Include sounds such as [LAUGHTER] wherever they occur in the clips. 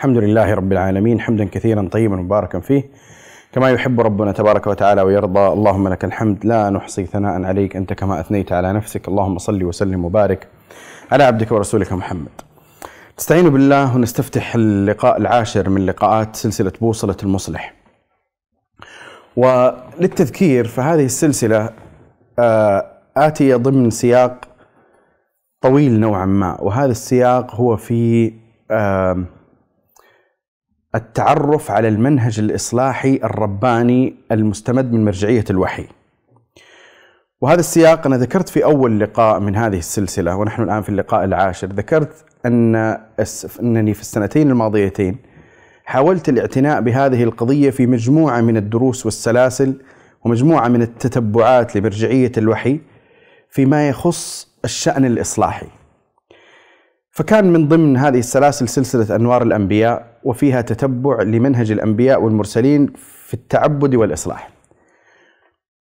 الحمد لله رب العالمين حمدا كثيرا طيبا مباركا فيه كما يحب ربنا تبارك وتعالى ويرضى اللهم لك الحمد لا نحصي ثناء عليك أنت كما أثنيت على نفسك اللهم صل وسلم وبارك على عبدك ورسولك محمد. نستعين بالله ونستفتح اللقاء العاشر من لقاءات سلسلة بوصلة المصلح. وللتذكير فهذه السلسلة آه، آتية ضمن سياق طويل نوعا ما وهذا السياق هو في آه، التعرف على المنهج الإصلاحي الرباني المستمد من مرجعية الوحي. وهذا السياق أنا ذكرت في أول لقاء من هذه السلسلة ونحن الآن في اللقاء العاشر ذكرت أن أنني في السنتين الماضيتين حاولت الاعتناء بهذه القضية في مجموعة من الدروس والسلاسل ومجموعة من التتبعات لمرجعية الوحي فيما يخص الشأن الإصلاحي. فكان من ضمن هذه السلاسل سلسلة أنوار الأنبياء وفيها تتبع لمنهج الأنبياء والمرسلين في التعبد والإصلاح.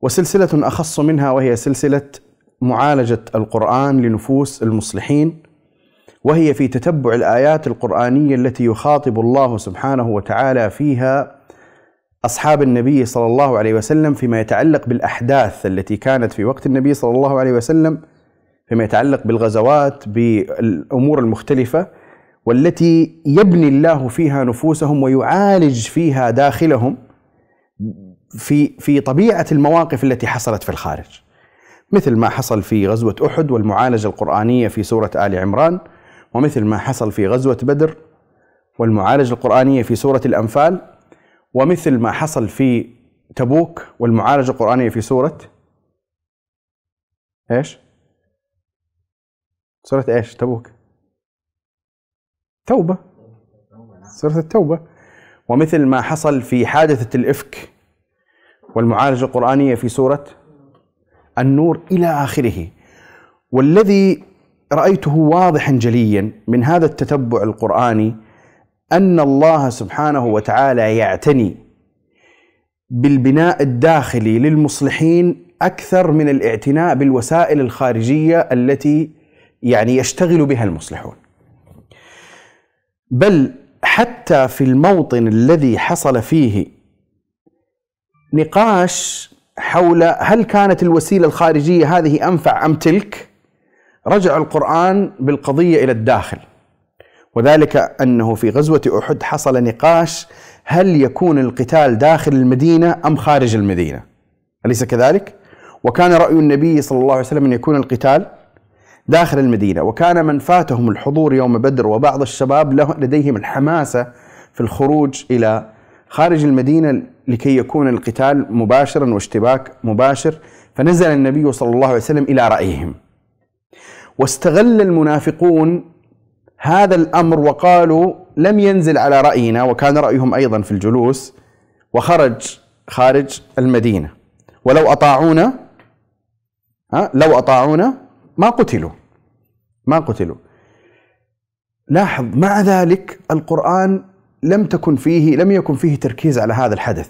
وسلسلة أخص منها وهي سلسلة معالجة القرآن لنفوس المصلحين وهي في تتبع الآيات القرآنية التي يخاطب الله سبحانه وتعالى فيها أصحاب النبي صلى الله عليه وسلم فيما يتعلق بالأحداث التي كانت في وقت النبي صلى الله عليه وسلم فيما يتعلق بالغزوات بالأمور المختلفة والتي يبني الله فيها نفوسهم ويعالج فيها داخلهم في في طبيعة المواقف التي حصلت في الخارج. مثل ما حصل في غزوة أحد والمعالجة القرآنية في سورة آل عمران ومثل ما حصل في غزوة بدر والمعالجة القرآنية في سورة الأنفال ومثل ما حصل في تبوك والمعالجة القرآنية في سورة إيش؟ سورة إيش؟ تبوك توبة. سورة التوبة. ومثل ما حصل في حادثة الإفك والمعالجة القرآنية في سورة النور إلى آخره. والذي رأيته واضحا جليا من هذا التتبع القرآني أن الله سبحانه وتعالى يعتني بالبناء الداخلي للمصلحين أكثر من الاعتناء بالوسائل الخارجية التي يعني يشتغل بها المصلحون بل حتى في الموطن الذي حصل فيه نقاش حول هل كانت الوسيلة الخارجية هذه أنفع أم تلك؟ رجع القرآن بالقضية إلى الداخل. وذلك أنه في غزوة أحد حصل نقاش هل يكون القتال داخل المدينة أم خارج المدينة؟ أليس كذلك؟ وكان رأي النبي صلى الله عليه وسلم أن يكون القتال داخل المدينة. وكان من فاتهم الحضور يوم بدر وبعض الشباب له لديهم الحماسة في الخروج إلى خارج المدينة لكي يكون القتال مباشرا واشتباك مباشر. فنزل النبي صلى الله عليه وسلم إلى رأيهم. واستغل المنافقون هذا الأمر وقالوا لم ينزل على رأينا وكان رأيهم أيضا في الجلوس. وخرج خارج المدينة. ولو أطاعونا ها لو أطاعونا ما قتلوا. ما قتلوا. لاحظ مع ذلك القرآن لم تكن فيه لم يكن فيه تركيز على هذا الحدث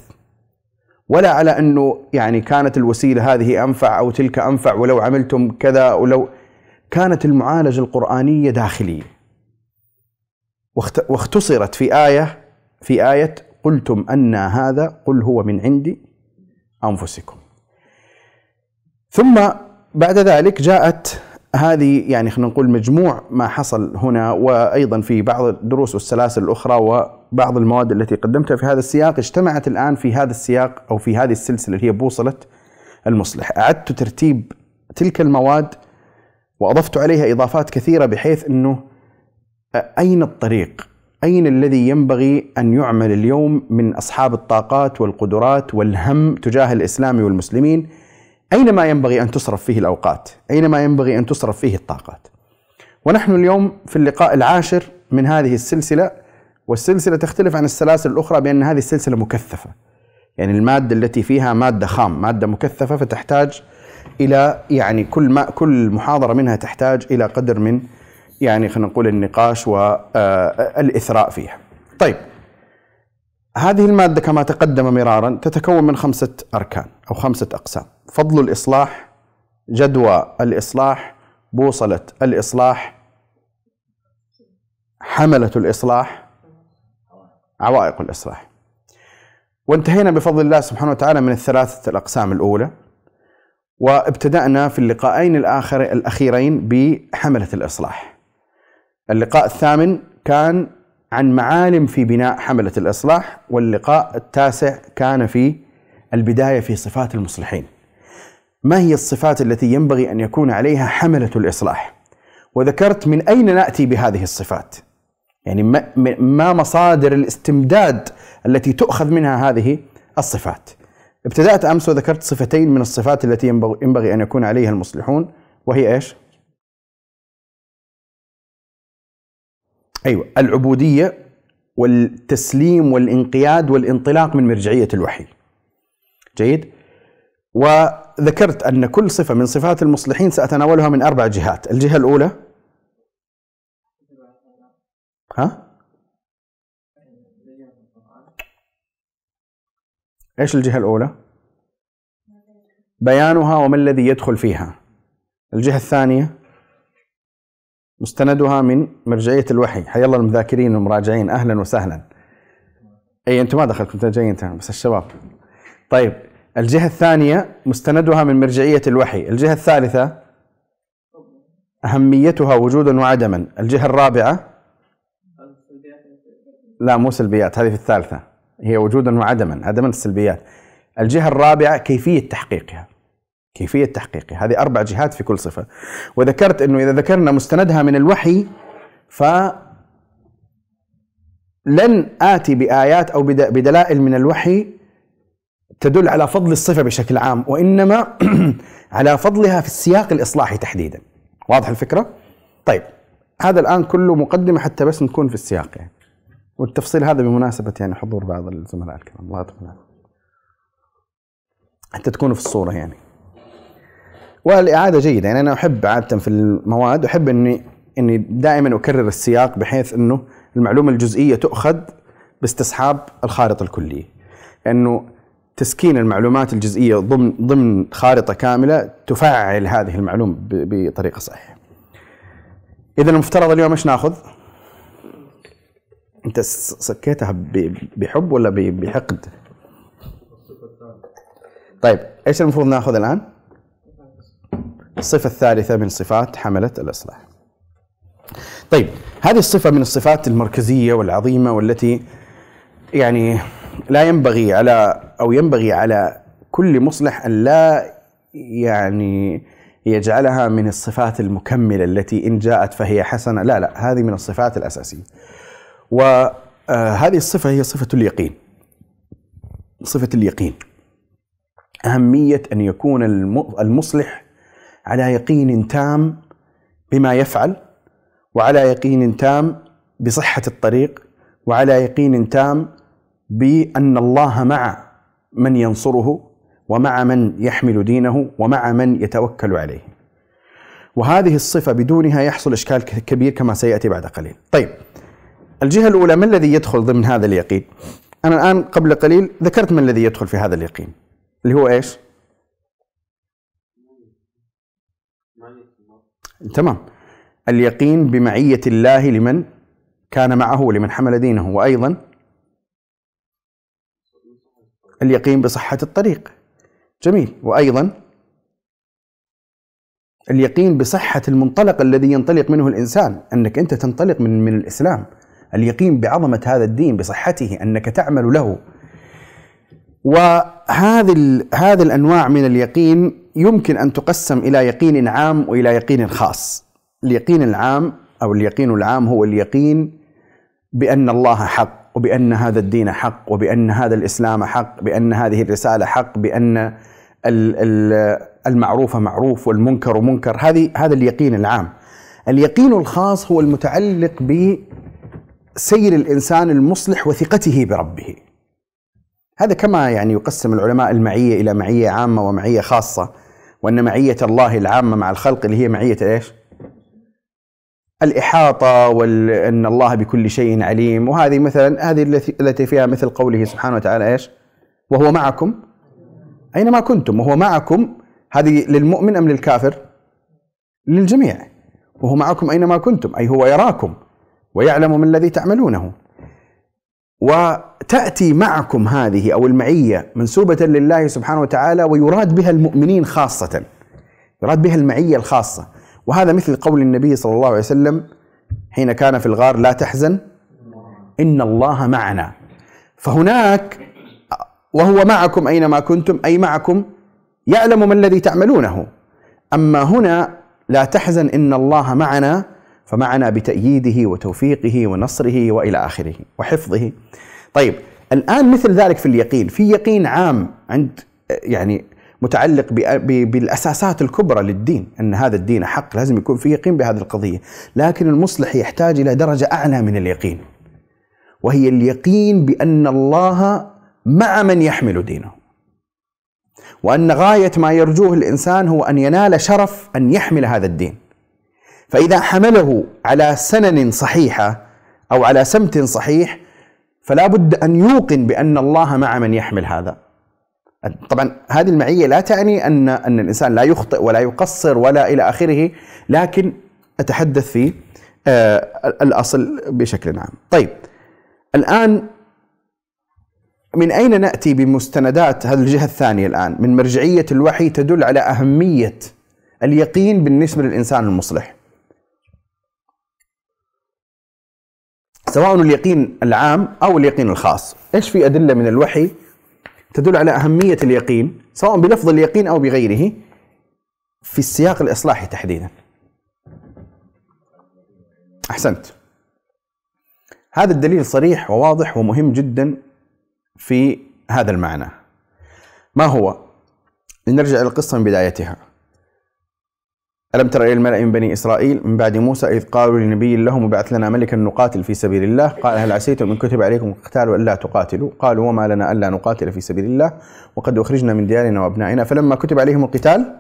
ولا على أنه يعني كانت الوسيلة هذه أنفع أو تلك أنفع ولو عملتم كذا ولو كانت المعالجة القرآنية داخلية. واختصرت في آية في آية قلتم أن هذا قل هو من عند أنفسكم. ثم بعد ذلك جاءت هذه يعني خلينا نقول مجموع ما حصل هنا وأيضا في بعض الدروس والسلاسل الأخرى وبعض المواد التي قدمتها في هذا السياق اجتمعت الآن في هذا السياق أو في هذه السلسلة اللي هي بوصلة المصلح، أعدت ترتيب تلك المواد وأضفت عليها إضافات كثيرة بحيث إنه أين الطريق؟ أين الذي ينبغي أن يعمل اليوم من أصحاب الطاقات والقدرات والهم تجاه الإسلام والمسلمين؟ أين ما ينبغي أن تصرف فيه الأوقات؟ أين ما ينبغي أن تصرف فيه الطاقات؟ ونحن اليوم في اللقاء العاشر من هذه السلسلة والسلسلة تختلف عن السلاسل الأخرى بأن هذه السلسلة مكثفة. يعني المادة التي فيها مادة خام مادة مكثفة فتحتاج إلى يعني كل ما كل محاضرة منها تحتاج إلى قدر من يعني خلينا نقول النقاش والإثراء فيها. طيب هذه المادة كما تقدم مرارا تتكون من خمسة أركان أو خمسة أقسام. فضل الإصلاح جدوى الإصلاح بوصلة الإصلاح حملة الإصلاح عوائق الإصلاح. وانتهينا بفضل الله سبحانه وتعالى من الثلاثة الأقسام الأولى وابتدأنا في اللقاءين الآخر الأخيرين بحملة الإصلاح. اللقاء الثامن كان عن معالم في بناء حملة الإصلاح واللقاء التاسع كان في البداية في صفات المصلحين. ما هي الصفات التي ينبغي أن يكون عليها حملة الإصلاح وذكرت من أين نأتي بهذه الصفات يعني ما مصادر الاستمداد التي تؤخذ منها هذه الصفات ابتدأت أمس وذكرت صفتين من الصفات التي ينبغي أن يكون عليها المصلحون وهي إيش؟ أيوة العبودية والتسليم والانقياد والانطلاق من مرجعية الوحي جيد؟ وذكرت أن كل صفة من صفات المصلحين سأتناولها من أربع جهات الجهة الأولى ها؟ إيش الجهة الأولى؟ بيانها وما الذي يدخل فيها. الجهة الثانية مستندها من مرجعية الوحي، حيا الله المذاكرين والمراجعين أهلا وسهلا. أي أنتم ما دخلتم أنت جايين بس الشباب. طيب الجهة الثانية مستندها من مرجعية الوحي، الجهة الثالثة أهميتها وجودا وعدما، الجهة الرابعة لا مو سلبيات هذه في الثالثة. هي وجودا وعدما عدما السلبيات. الجهة الرابعة كيفية تحقيقها. كيفية تحقيقها. هذه أربع جهات في كل صفة. وذكرت أنه إذا ذكرنا مستندها من الوحي ف لن آتي بآيات أو بدلائل من الوحي تدل على فضل الصفة بشكل عام وإنما [CLEARS THROAT] على فضلها في السياق الإصلاحي تحديدا. واضح الفكرة؟ طيب هذا الآن كله مقدمة حتى بس نكون في السياق يعني. والتفصيل هذا بمناسبة يعني حضور بعض الزملاء الكرام. الله يعطيكم حتى تكونوا في الصورة يعني. والإعادة جيدة. يعني أنا أحب عادة في المواد أحب إني إني دائما أكرر السياق بحيث إنه المعلومة الجزئية تؤخذ باستصحاب الخارطة الكلية. لأنه تسكين المعلومات الجزئية ضمن ضمن خارطة كاملة تفعل هذه المعلومة بطريقة صحيحة. إذا المفترض اليوم إيش ناخذ؟ أنت سكيتها بحب ولا بحقد؟ طيب إيش المفروض ناخذ الآن؟ الصفة الثالثة من صفات حملة الإصلاح. طيب هذه الصفة من الصفات المركزية والعظيمة والتي يعني لا ينبغي على أو ينبغي على كل مصلح أن لا يعني يجعلها من الصفات المكملة التي إن جاءت فهي حسنة. لا لا هذه من الصفات الأساسية. وهذه الصفة هي صفة اليقين. صفة اليقين. أهمية أن يكون المصلح على يقين تام بما يفعل وعلى يقين تام بصحة الطريق وعلى يقين تام بأن الله مع من ينصره ومع من يحمل دينه ومع من يتوكل عليه. وهذه الصفة بدونها يحصل إشكال كبير كما سيأتي بعد قليل. طيب الجهة الأولى ما الذي يدخل ضمن هذا اليقين؟ أنا الآن قبل قليل ذكرت ما الذي يدخل في هذا اليقين اللي هو إيش؟ تمام. اليقين بمعية الله لمن كان معه ولمن حمل دينه وأيضا اليقين بصحة الطريق. جميل. وأيضا اليقين بصحة المنطلق الذي ينطلق منه الإنسان أنك أنت تنطلق من من الإسلام. اليقين بعظمة هذا الدين بصحته أنك تعمل له. وهذه هذه الأنواع من اليقين يمكن أن تقسم إلى يقين عام وإلى يقين خاص. اليقين العام أو اليقين العام هو اليقين بأن الله حق. وبأن هذا الدين حق وبأن هذا الإسلام حق بأن هذه الرسالة حق بأن المعروف معروف والمنكر منكر. هذه هذا اليقين العام. اليقين الخاص هو المتعلق بسير الإنسان المصلح وثقته بربه. هذا كما يعني يقسم العلماء المعية إلى معية عامة ومعية خاصة وأن معية الله العامة مع الخلق اللي هي معية إيش؟ الإحاطة وأن الله بكل شيء عليم. وهذه مثلا هذه التي فيها مثل قوله سبحانه وتعالى إيش؟ وهو معكم. أينما كنتم؟ وهو معكم. هذه للمؤمن أم للكافر؟ للجميع. وهو معكم أينما كنتم أي هو يراكم ويعلم ما الذي تعملونه. وتأتي معكم هذه أو المعية منسوبة لله سبحانه وتعالى ويراد بها المؤمنين خاصة. يراد بها المعية الخاصة. وهذا مثل قول النبي صلى الله عليه وسلم حين كان في الغار لا تحزن إن الله معنا. فهناك وهو معكم أينما كنتم أي معكم يعلم ما الذي تعملونه. أما هنا لا تحزن إن الله معنا. فمعنا بتأييده وتوفيقه ونصره وإلى آخره وحفظه. طيب الآن مثل ذلك في اليقين. في يقين عام عند يعني متعلق بالأساسات الكبرى للدين أن هذا الدين حق لازم يكون في يقين بهذه القضية. لكن المصلح يحتاج إلى درجة أعلى من اليقين وهي اليقين بأن الله مع من يحمل دينه. وأن غاية ما يرجوه الإنسان هو أن ينال شرف أن يحمل هذا الدين. فإذا حمله على سنن صحيحة أو على سمت صحيح فلا بد أن يوقن بأن الله مع من يحمل هذا. طبعا هذه المعية لا تعني ان أن الإنسان لا يخطئ ولا يقصر ولا إلى آخره لكن أتحدث في آه، الأصل بشكل عام. طيب الآن من أين نأتي بمستندات هذه الجهة الثانية الآن من مرجعية الوحي تدل على أهمية اليقين بالنسبة للإنسان المصلح. سواء اليقين العام أو اليقين الخاص، إيش في أدلة من الوحي تدل على أهمية اليقين سواء بلفظ اليقين أو بغيره في السياق الإصلاحي تحديدا. أحسنت. هذا الدليل صريح وواضح ومهم جدا في هذا المعنى. ما هو؟ لنرجع إلى القصة من بدايتها. ألم تر إلى الملأ من بني إسرائيل من بعد موسى إذ قالوا لنبي لهم وبعث لنا ملكا نقاتل في سبيل الله؟ قال هل عسيتم إن كتب عليكم القتال ألا تقاتلوا؟ قالوا وما لنا ألا نقاتل في سبيل الله وقد أخرجنا من ديارنا وأبنائنا. فلما كتب عليهم القتال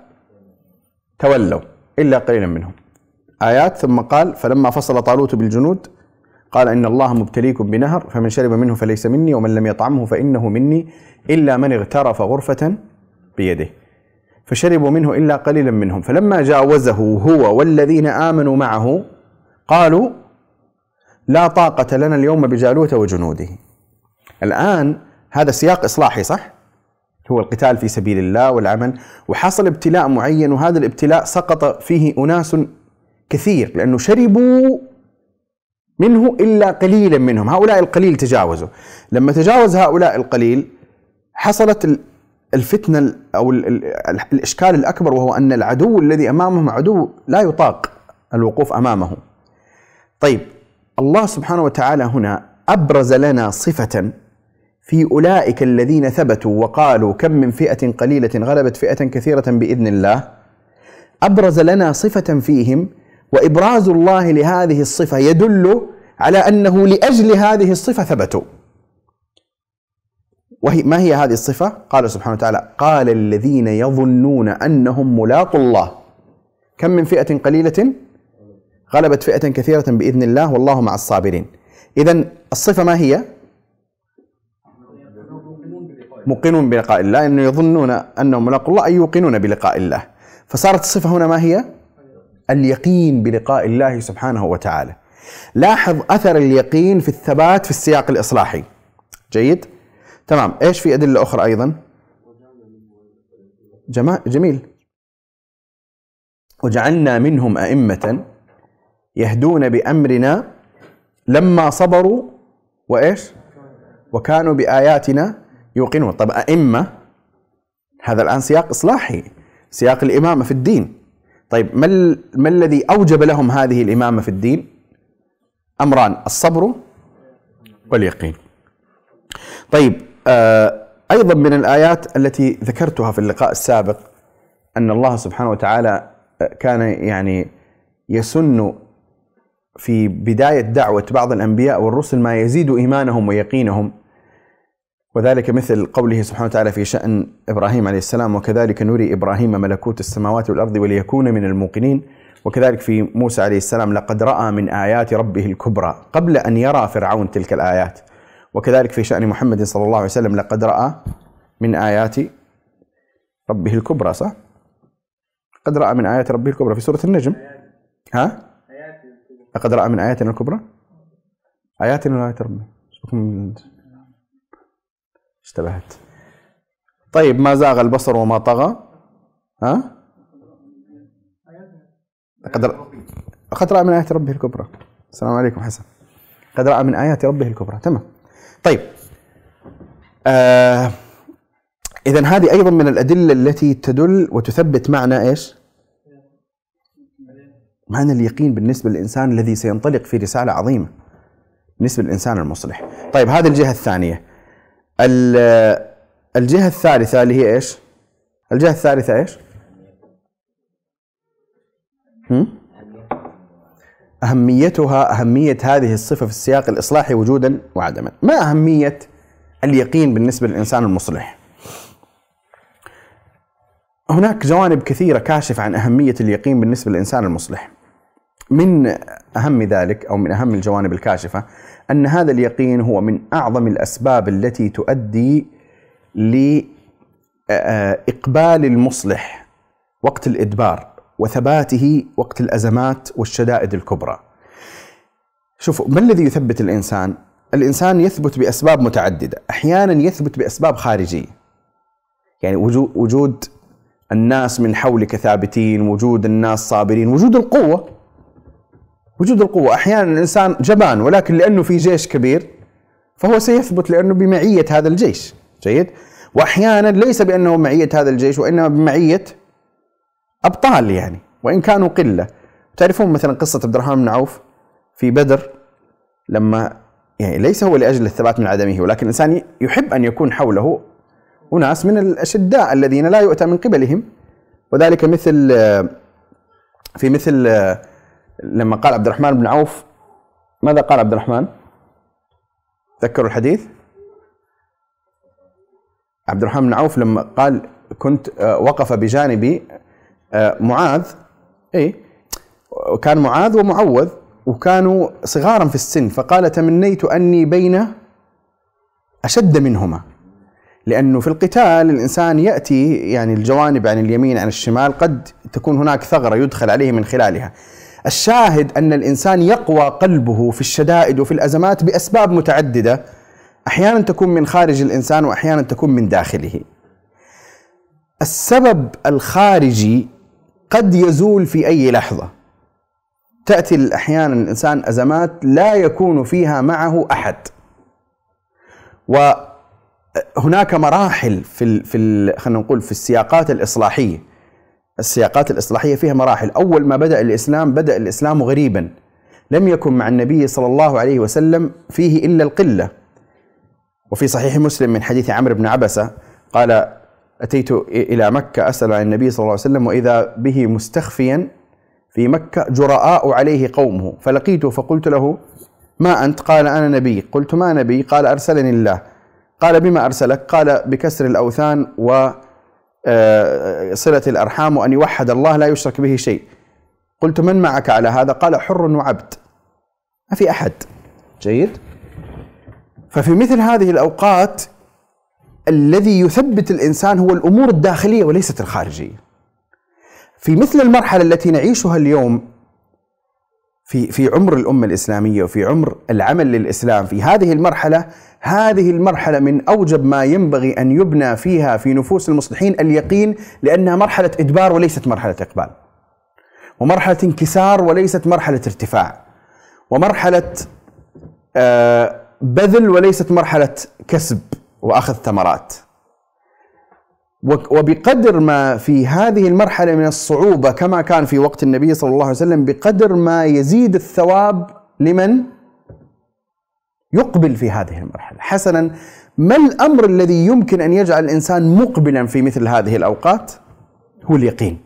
تولوا إلا قليلا منهم. آيات ثم قال فلما فصل طالوت بالجنود قال إن الله مبتليكم بنهر فمن شرب منه فليس مني ومن لم يطعمه فإنه مني إلا من اغترف غرفة بيده. فشربوا منه إلا قليلا منهم. فلما جاوزه هو والذين آمنوا معه قالوا لا طاقة لنا اليوم بجالوت وجنوده. الآن هذا سياق إصلاحي صح؟ هو القتال في سبيل الله والعمل. وحصل ابتلاء معين وهذا الابتلاء سقط فيه أناس كثير لأنه شربوا منه إلا قليلا منهم. هؤلاء القليل تجاوزوا. لما تجاوز هؤلاء القليل حصلت الفتنة أو الإشكال الأكبر وهو أن العدو الذي أمامهم عدو لا يطاق الوقوف أمامه. طيب الله سبحانه وتعالى هنا أبرز لنا صفة في أولئك الذين ثبتوا وقالوا كم من فئة قليلة غلبت فئة كثيرة بإذن الله. أبرز لنا صفة فيهم وإبراز الله لهذه الصفة يدل على أنه لأجل هذه الصفة ثبتوا. وهي ما هي هذه الصفة؟ قال سبحانه وتعالى: قال الذين يظنون أنهم ملاقوا الله كم من فئة قليلة غلبت فئة كثيرة بإذن الله والله مع الصابرين. إذا الصفة ما هي؟ موقنون بلقاء الله انه يظنون أنهم ملاقوا الله أي يوقنون بلقاء الله. فصارت الصفة هنا ما هي؟ اليقين بلقاء الله سبحانه وتعالى. لاحظ أثر اليقين في الثبات في السياق الإصلاحي. جيد؟ تمام. إيش في أدلة أخرى أيضا؟ جميل. وجعلنا منهم أئمة يهدون بأمرنا لما صبروا وإيش؟ وكانوا بآياتنا يوقنون. طب أئمة هذا الآن سياق إصلاحي سياق الإمامة في الدين. طيب ما ما الذي أوجب لهم هذه الإمامة في الدين؟ أمران الصبر واليقين. طيب آه، أيضا من الآيات التي ذكرتها في اللقاء السابق أن الله سبحانه وتعالى آه، كان يعني يسن في بداية دعوة بعض الأنبياء والرسل ما يزيد إيمانهم ويقينهم. وذلك مثل قوله سبحانه وتعالى في شأن إبراهيم عليه السلام وكذلك نري إبراهيم ملكوت السماوات والأرض وليكون من الموقنين. وكذلك في موسى عليه السلام لقد رأى من آيات ربه الكبرى قبل أن يرى فرعون تلك الآيات. وكذلك في شأن محمد صلى الله عليه وسلم لقد رأى من آيات ربه الكبرى صح؟ قد رأى من آيات ربه الكبرى في سورة النجم. ها؟ لقد رأى من آياتنا الكبرى. آياتنا وآيات ربه اشتبهت. طيب ما زاغ البصر وما طغى؟ ها؟ قد قد رأى من آيات ربه الكبرى. السلام عليكم حسن. قد رأى من آيات ربه الكبرى. تمام. طيب. آه إذا هذه أيضا من الأدلة التي تدل وتثبت معنى إيش؟ معنى اليقين بالنسبة للإنسان الذي سينطلق في رسالة عظيمة بالنسبة للإنسان المصلح. طيب هذه الجهة الثانية. الجهة الثالثة اللي هي إيش؟ الجهة الثالثة إيش؟ أهميتها أهمية هذه الصفة في السياق الإصلاحي وجودا وعدما. ما أهمية اليقين بالنسبة للإنسان المصلح؟ هناك جوانب كثيرة كاشفة عن أهمية اليقين بالنسبة للإنسان المصلح. من أهم ذلك أو من أهم الجوانب الكاشفة أن هذا اليقين هو من أعظم الأسباب التي تؤدي لإقبال المصلح وقت الإدبار. وثباته وقت الأزمات والشدائد الكبرى. شوفوا ما الذي يثبت الإنسان؟ الإنسان يثبت بأسباب متعددة أحيانا يثبت بأسباب خارجية. يعني وجود الناس من حولك ثابتين وجود الناس صابرين وجود القوة. وجود القوة. أحيانا الإنسان جبان ولكن لأنه في جيش كبير فهو سيثبت لأنه بمعية هذا الجيش. جيد؟ وأحيانا ليس بأنه معية هذا الجيش وإنما بمعية أبطال يعني وإن كانوا قلة تعرفون مثلا قصة عبد الرحمن بن عوف في بدر لما يعني ليس هو لأجل الثبات من عدمه ولكن الإنسان يحب أن يكون حوله أناس من الأشداء الذين لا يؤتى من قبلهم وذلك مثل في مثل لما قال عبد الرحمن بن عوف ماذا قال عبد الرحمن؟ تذكروا الحديث؟ عبد الرحمن بن عوف لما قال كنت وقف بجانبي معاذ اي كان معاذ ومعوذ وكانوا صغارا في السن فقال تمنيت أني بين أشد منهما. لأنه في القتال الإنسان يأتي يعني الجوانب عن اليمين عن الشمال قد تكون هناك ثغرة يدخل عليه من خلالها. الشاهد أن الإنسان يقوى قلبه في الشدائد وفي الأزمات بأسباب متعددة. أحيانا تكون من خارج الإنسان وأحيانا تكون من داخله. السبب الخارجي قد يزول في أي لحظة. تأتي أحيانا الإنسان أزمات لا يكون فيها معه أحد. وهناك مراحل في في خلينا نقول في السياقات الإصلاحية. السياقات الإصلاحية فيها مراحل. أول ما بدأ الإسلام بدأ الإسلام غريبا. لم يكن مع النبي صلى الله عليه وسلم فيه إلا القلة. وفي صحيح مسلم من حديث عمرو بن عبسة قال أتيت إلى مكة أسأل عن النبي صلى الله عليه وسلم وإذا به مستخفيا في مكة جراء عليه قومه. فلقيته فقلت له ما أنت؟ قال أنا نبي. قلت ما نبي؟ قال أرسلني الله. قال بما أرسلك؟ قال بكسر الأوثان و آه، صلة الأرحام وأن يوحد الله لا يشرك به شيء. قلت من معك على هذا؟ قال حر وعبد. ما في أحد. جيد؟ ففي مثل هذه الأوقات الذي يثبت الإنسان هو الأمور الداخلية وليست الخارجية. في مثل المرحلة التي نعيشها اليوم في في عمر الأمة الإسلامية وفي عمر العمل للإسلام في هذه المرحلة هذه المرحلة من أوجب ما ينبغي أن يبنى فيها في نفوس المصلحين اليقين لأنها مرحلة إدبار وليست مرحلة إقبال. ومرحلة انكسار وليست مرحلة ارتفاع. ومرحلة آه، بذل وليست مرحلة كسب وأخذ ثمرات. وبقدر ما في هذه المرحلة من الصعوبة كما كان في وقت النبي صلى الله عليه وسلم بقدر ما يزيد الثواب لمن يقبل في هذه المرحلة. حسنا ما الأمر الذي يمكن أن يجعل الإنسان مقبلا في مثل هذه الأوقات؟ هو اليقين.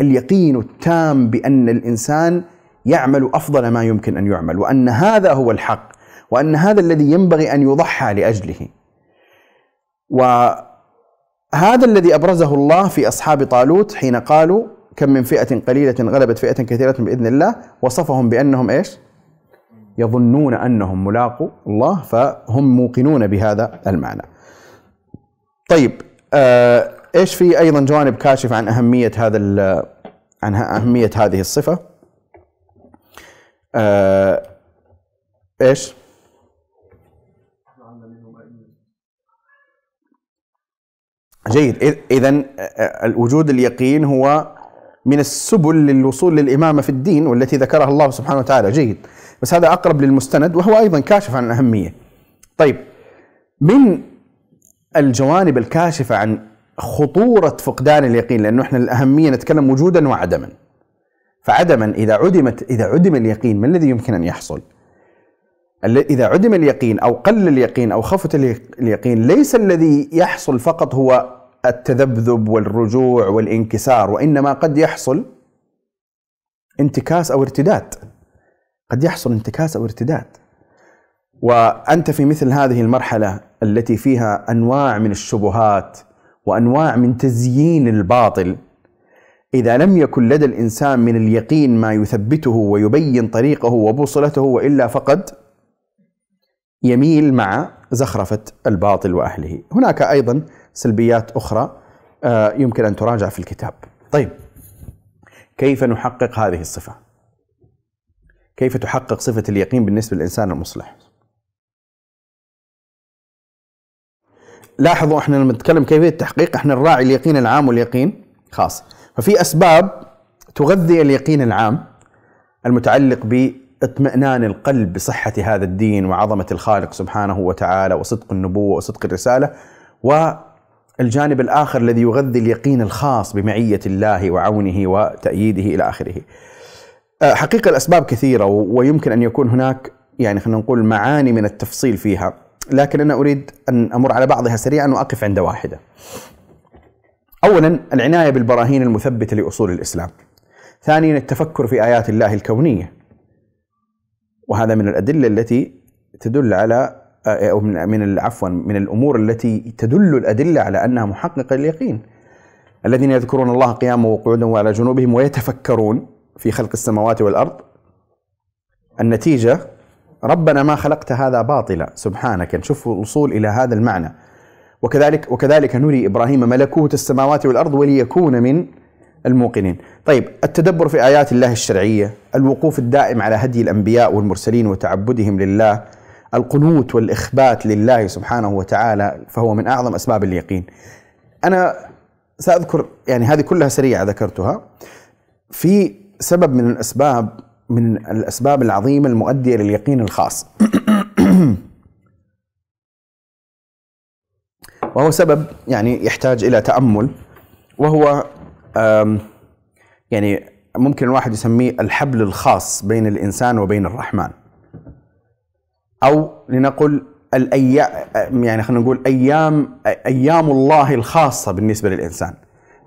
اليقين التام بأن الإنسان يعمل أفضل ما يمكن أن يعمل وأن هذا هو الحق. وأن هذا الذي ينبغي أن يضحى لأجله. وهذا الذي أبرزه الله في أصحاب طالوت حين قالوا كم من فئة قليلة غلبت فئة كثيرة بإذن الله وصفهم بأنهم إيش؟ يظنون أنهم ملاقوا الله فهم موقنون بهذا المعنى. طيب آه إيش في أيضا جوانب كاشفه عن أهمية هذا عن أهمية هذه الصفة؟ آه إيش؟ جيد. اذا وجود اليقين هو من السبل للوصول للإمامة في الدين والتي ذكرها الله سبحانه وتعالى. جيد. بس هذا أقرب للمستند وهو أيضا كاشف عن الأهمية. طيب من الجوانب الكاشفة عن خطورة فقدان اليقين؟ لأنه إحنا الأهمية نتكلم وجودا وعدما. فعدما إذا عدمت إذا عدم اليقين ما الذي يمكن أن يحصل؟ إذا عدم اليقين أو قل اليقين أو خفت اليقين ليس الذي يحصل فقط هو التذبذب والرجوع والانكسار وإنما قد يحصل انتكاس أو ارتداد. قد يحصل انتكاس أو ارتداد. وأنت في مثل هذه المرحلة التي فيها أنواع من الشبهات وأنواع من تزيين الباطل إذا لم يكن لدى الإنسان من اليقين ما يثبته ويبين طريقه وبوصلته والا فقد يميل مع زخرفة الباطل وأهله. هناك أيضا سلبيات أخرى آه، يمكن أن تراجع في الكتاب. طيب كيف نحقق هذه الصفة؟ كيف تحقق صفة اليقين بالنسبة للإنسان المصلح؟ لاحظوا إحنا لما نتكلم كيفية التحقيق إحنا نراعي اليقين العام واليقين خاص ففي أسباب تغذي اليقين العام المتعلق باطمئنان القلب بصحة هذا الدين وعظمة الخالق سبحانه وتعالى وصدق النبوة وصدق الرسالة والجانب الآخر الذي يغذي اليقين الخاص بمعية الله وعونه وتأييده إلى آخره. أه، حقيقة الأسباب كثيرة ويمكن أن يكون هناك يعني خلينا نقول معاني من التفصيل فيها لكن أنا أريد أن أمر على بعضها سريعا وأقف عند واحدة. أولا العناية بالبراهين المثبتة لأصول الإسلام. ثانيا التفكر في آيات الله الكونية. وهذا من الأدلة التي تدل على أو من عفوا من الأمور التي تدل الأدلة على أنها محققة لليقين. الذين يذكرون الله قياما وقعودا وعلى جنوبهم ويتفكرون في خلق السماوات والأرض النتيجة ربنا ما خلقت هذا باطلا سبحانك. نشوف الوصول إلى هذا المعنى. وكذلك وكذلك نري إبراهيم ملكوت السماوات والأرض وليكون من الموقنين. طيب التدبر في آيات الله الشرعية، الوقوف الدائم على هدي الأنبياء والمرسلين وتعبدهم لله، القنوت والإخبات لله سبحانه وتعالى فهو من أعظم أسباب اليقين. أنا سأذكر يعني هذه كلها سريعة ذكرتها. في سبب من الأسباب من الأسباب العظيمة المؤدية لليقين الخاص. [COUGHS] وهو سبب يعني يحتاج إلى تأمل وهو يعني ممكن الواحد يسميه الحبل الخاص بين الإنسان وبين الرحمن. أو لنقل الأيام يعني خلينا نقول أيام أيام الله الخاصة بالنسبة للإنسان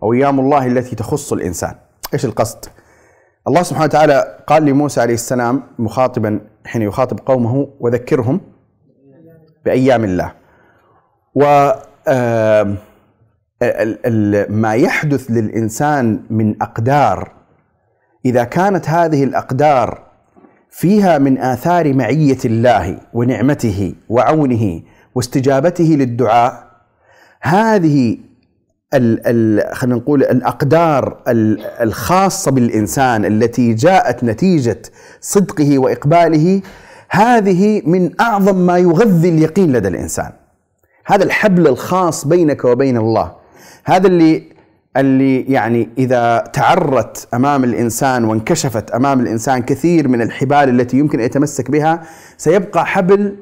أو أيام الله التي تخص الإنسان. إيش القصد؟ الله سبحانه وتعالى قال لموسى عليه السلام مخاطبا حين يخاطب قومه وذكرهم بأيام الله و ما يحدث للإنسان من أقدار إذا كانت هذه الأقدار فيها من آثار معية الله ونعمته وعونه واستجابته للدعاء هذه خلينا نقول الأقدار الخاصة بالإنسان التي جاءت نتيجة صدقه وإقباله هذه من أعظم ما يغذي اليقين لدى الإنسان. هذا الحبل الخاص بينك وبين الله. هذا اللي اللي يعني إذا تعرت أمام الإنسان وانكشفت أمام الإنسان كثير من الحبال التي يمكن أن يتمسك بها سيبقى حبل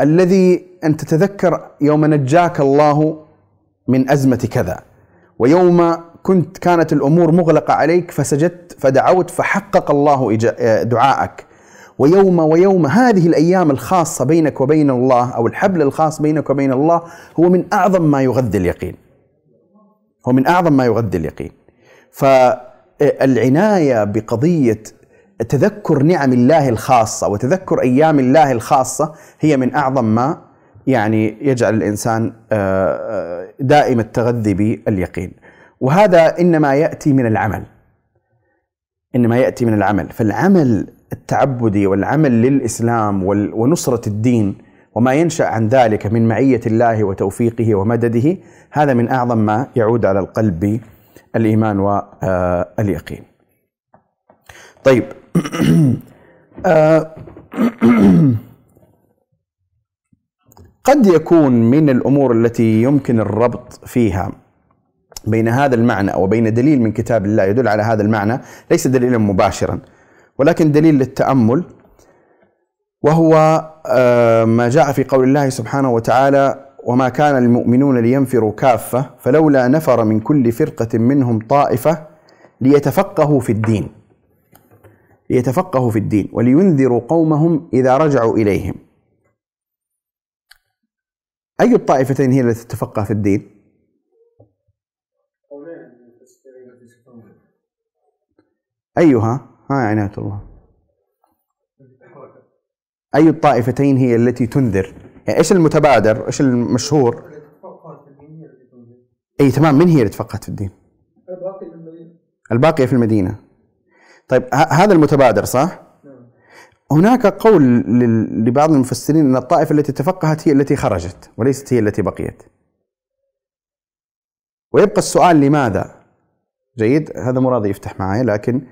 الذي أن تتذكر يوم نجاك الله من أزمة كذا. ويوم كنت كانت الأمور مغلقة عليك فسجدت فدعوت فحقق الله دعائك ويوم ويوم هذه الأيام الخاصة بينك وبين الله أو الحبل الخاص بينك وبين الله هو من أعظم ما يغذي اليقين. هو من أعظم ما يغذي اليقين. فالعناية بقضية تذكر نعم الله الخاصة وتذكر أيام الله الخاصة هي من أعظم ما يعني يجعل الإنسان آه، آه، دائم التغذي باليقين. وهذا إنما يأتي من العمل. إنما يأتي من العمل. فالعمل التعبدي والعمل للإسلام ونصرة الدين وما ينشأ عن ذلك من معية الله وتوفيقه ومدده هذا من أعظم ما يعود على القلب بالايمان واليقين. طيب [CLEARS THROAT] [CLEARS THROAT] قد يكون من الأمور التي يمكن الربط فيها بين هذا المعنى وبين دليل من كتاب الله يدل على هذا المعنى ليس دليلا مباشرا ولكن دليل للتأمل وهو آه، ما جاء في قول الله سبحانه وتعالى وما كان المؤمنون لينفروا كافة فلولا نفر من كل فرقة منهم طائفة ليتفقهوا في الدين ليتفقهوا في الدين ولينذروا قومهم إذا رجعوا إليهم أي الطائفتين هي التي تتفقه في الدين؟ أيها؟ ها عناية الله أي الطائفتين هي التي تنذر؟ يعني إيش المتبادر؟ إيش المشهور؟ إي تمام من هي اللي تفقهت في الدين؟ الباقية في المدينة طيب هذا المتبادر صح؟ هناك قول لبعض المفسرين أن الطائفة التي تفقهت هي التي خرجت وليست هي التي بقيت ويبقى السؤال لماذا؟ جيد هذا مو راضي يفتح معي لكن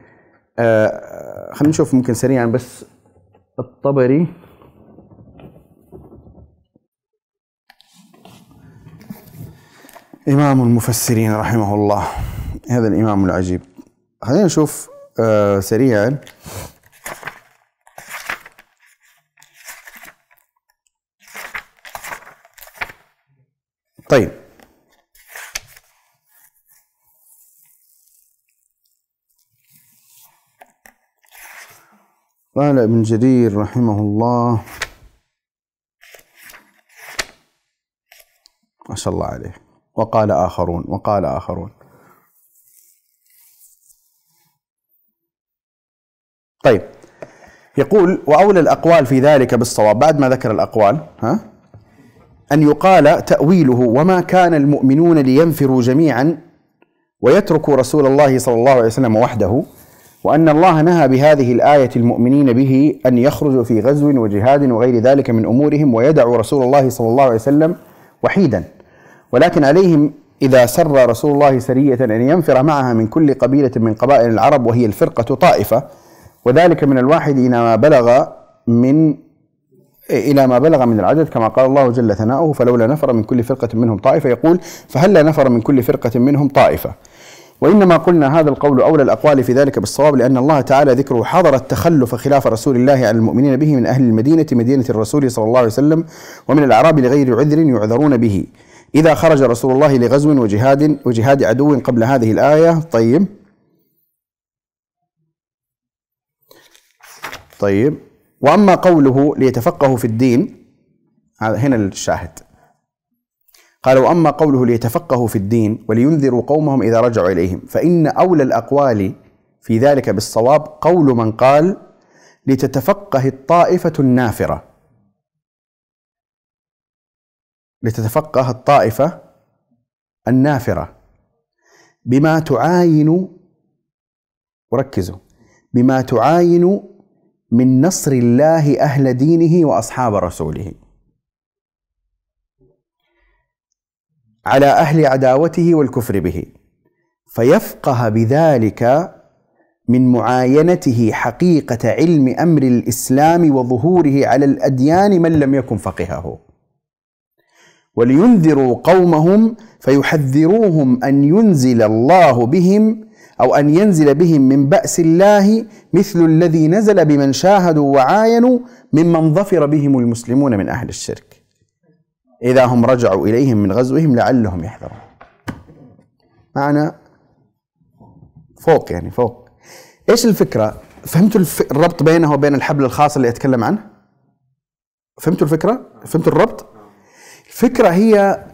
آه خلينا نشوف ممكن سريعا بس الطبري. إمام المفسرين رحمه الله. هذا الإمام العجيب. خلينا نشوف آه سريعا. طيب. قال ابن جرير رحمه الله. ما شاء الله عليه. وقال آخرون وقال آخرون. طيب. يقول وأولى الأقوال في ذلك بالصواب. بعد ما ذكر الأقوال ها؟ أن يقال تأويله وما كان المؤمنون لينفروا جميعا ويتركوا رسول الله صلى الله عليه وسلم وحده وأن الله نهى بهذه الآية المؤمنين به أن يخرجوا في غزو وجهاد وغير ذلك من أمورهم ويدعوا رسول الله صلى الله عليه وسلم وحيدا. ولكن عليهم إذا سر رسول الله سرية أن ينفر معها من كل قبيلة من قبائل العرب وهي الفرقة طائفة. وذلك من الواحد إلى ما بلغ من إلى ما بلغ من العدد كما قال الله جل ثناؤه فلولا نفر من كل فرقة منهم طائفة. يقول فهلا نفر من كل فرقة منهم طائفة؟ وإنما قلنا هذا القول أولى الأقوال في ذلك بالصواب لأن الله تعالى ذكره حضر التخلف خلاف رسول الله على المؤمنين به من أهل المدينة مدينة الرسول صلى الله عليه وسلم ومن الأعراب لغير عذر يعذرون به. إذا خرج رسول الله لغزو وجهاد وجهاد عدو قبل هذه الآية طيب. طيب. وأما قوله ليتفقهوا في الدين هنا الشاهد. قال وأما قوله ليتفقهوا في الدين ولينذروا قومهم إذا رجعوا إليهم فإن أولى الأقوال في ذلك بالصواب قول من قال لتتفقه الطائفة النافرة. لتتفقه الطائفة النافرة. بما تعاين وركزوا بما تعاين من نصر الله أهل دينه وأصحاب رسوله. على أهل عداوته والكفر به. فيفقه بذلك من معاينته حقيقة علم أمر الإسلام وظهوره على الأديان من لم يكن فقهه ولينذروا قومهم فيحذروهم أن ينزل الله بهم أو أن ينزل بهم من بأس الله مثل الذي نزل بمن شاهدوا وعاينوا ممن ظفر بهم المسلمون من أهل الشرك. إذا هم رجعوا إليهم من غزوهم لعلهم يحذرون. معنى فوق يعني فوق. إيش الفكرة؟ فهمتوا الربط بينه وبين الحبل الخاص اللي أتكلم عنه؟ فهمتوا الفكرة؟ فهمتوا الربط؟ الفكرة هي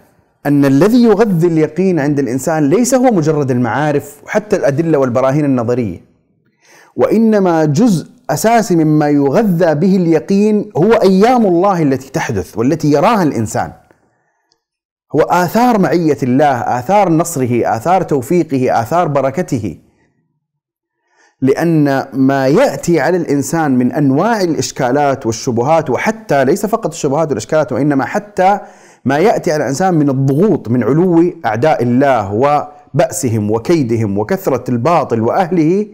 أن الذي يغذي اليقين عند الإنسان ليس هو مجرد المعارف وحتى الأدلة والبراهين النظرية. وإنما جزء أساسي مما يغذى به اليقين هو أيام الله التي تحدث والتي يراها الإنسان. هو آثار معية الله آثار نصره آثار توفيقه آثار بركته. لأن ما يأتي على الإنسان من أنواع الإشكالات والشبهات وحتى ليس فقط الشبهات والإشكالات وإنما حتى ما يأتي على الإنسان من الضغوط من علو أعداء الله وبأسهم وكيدهم وكثرة الباطل وأهله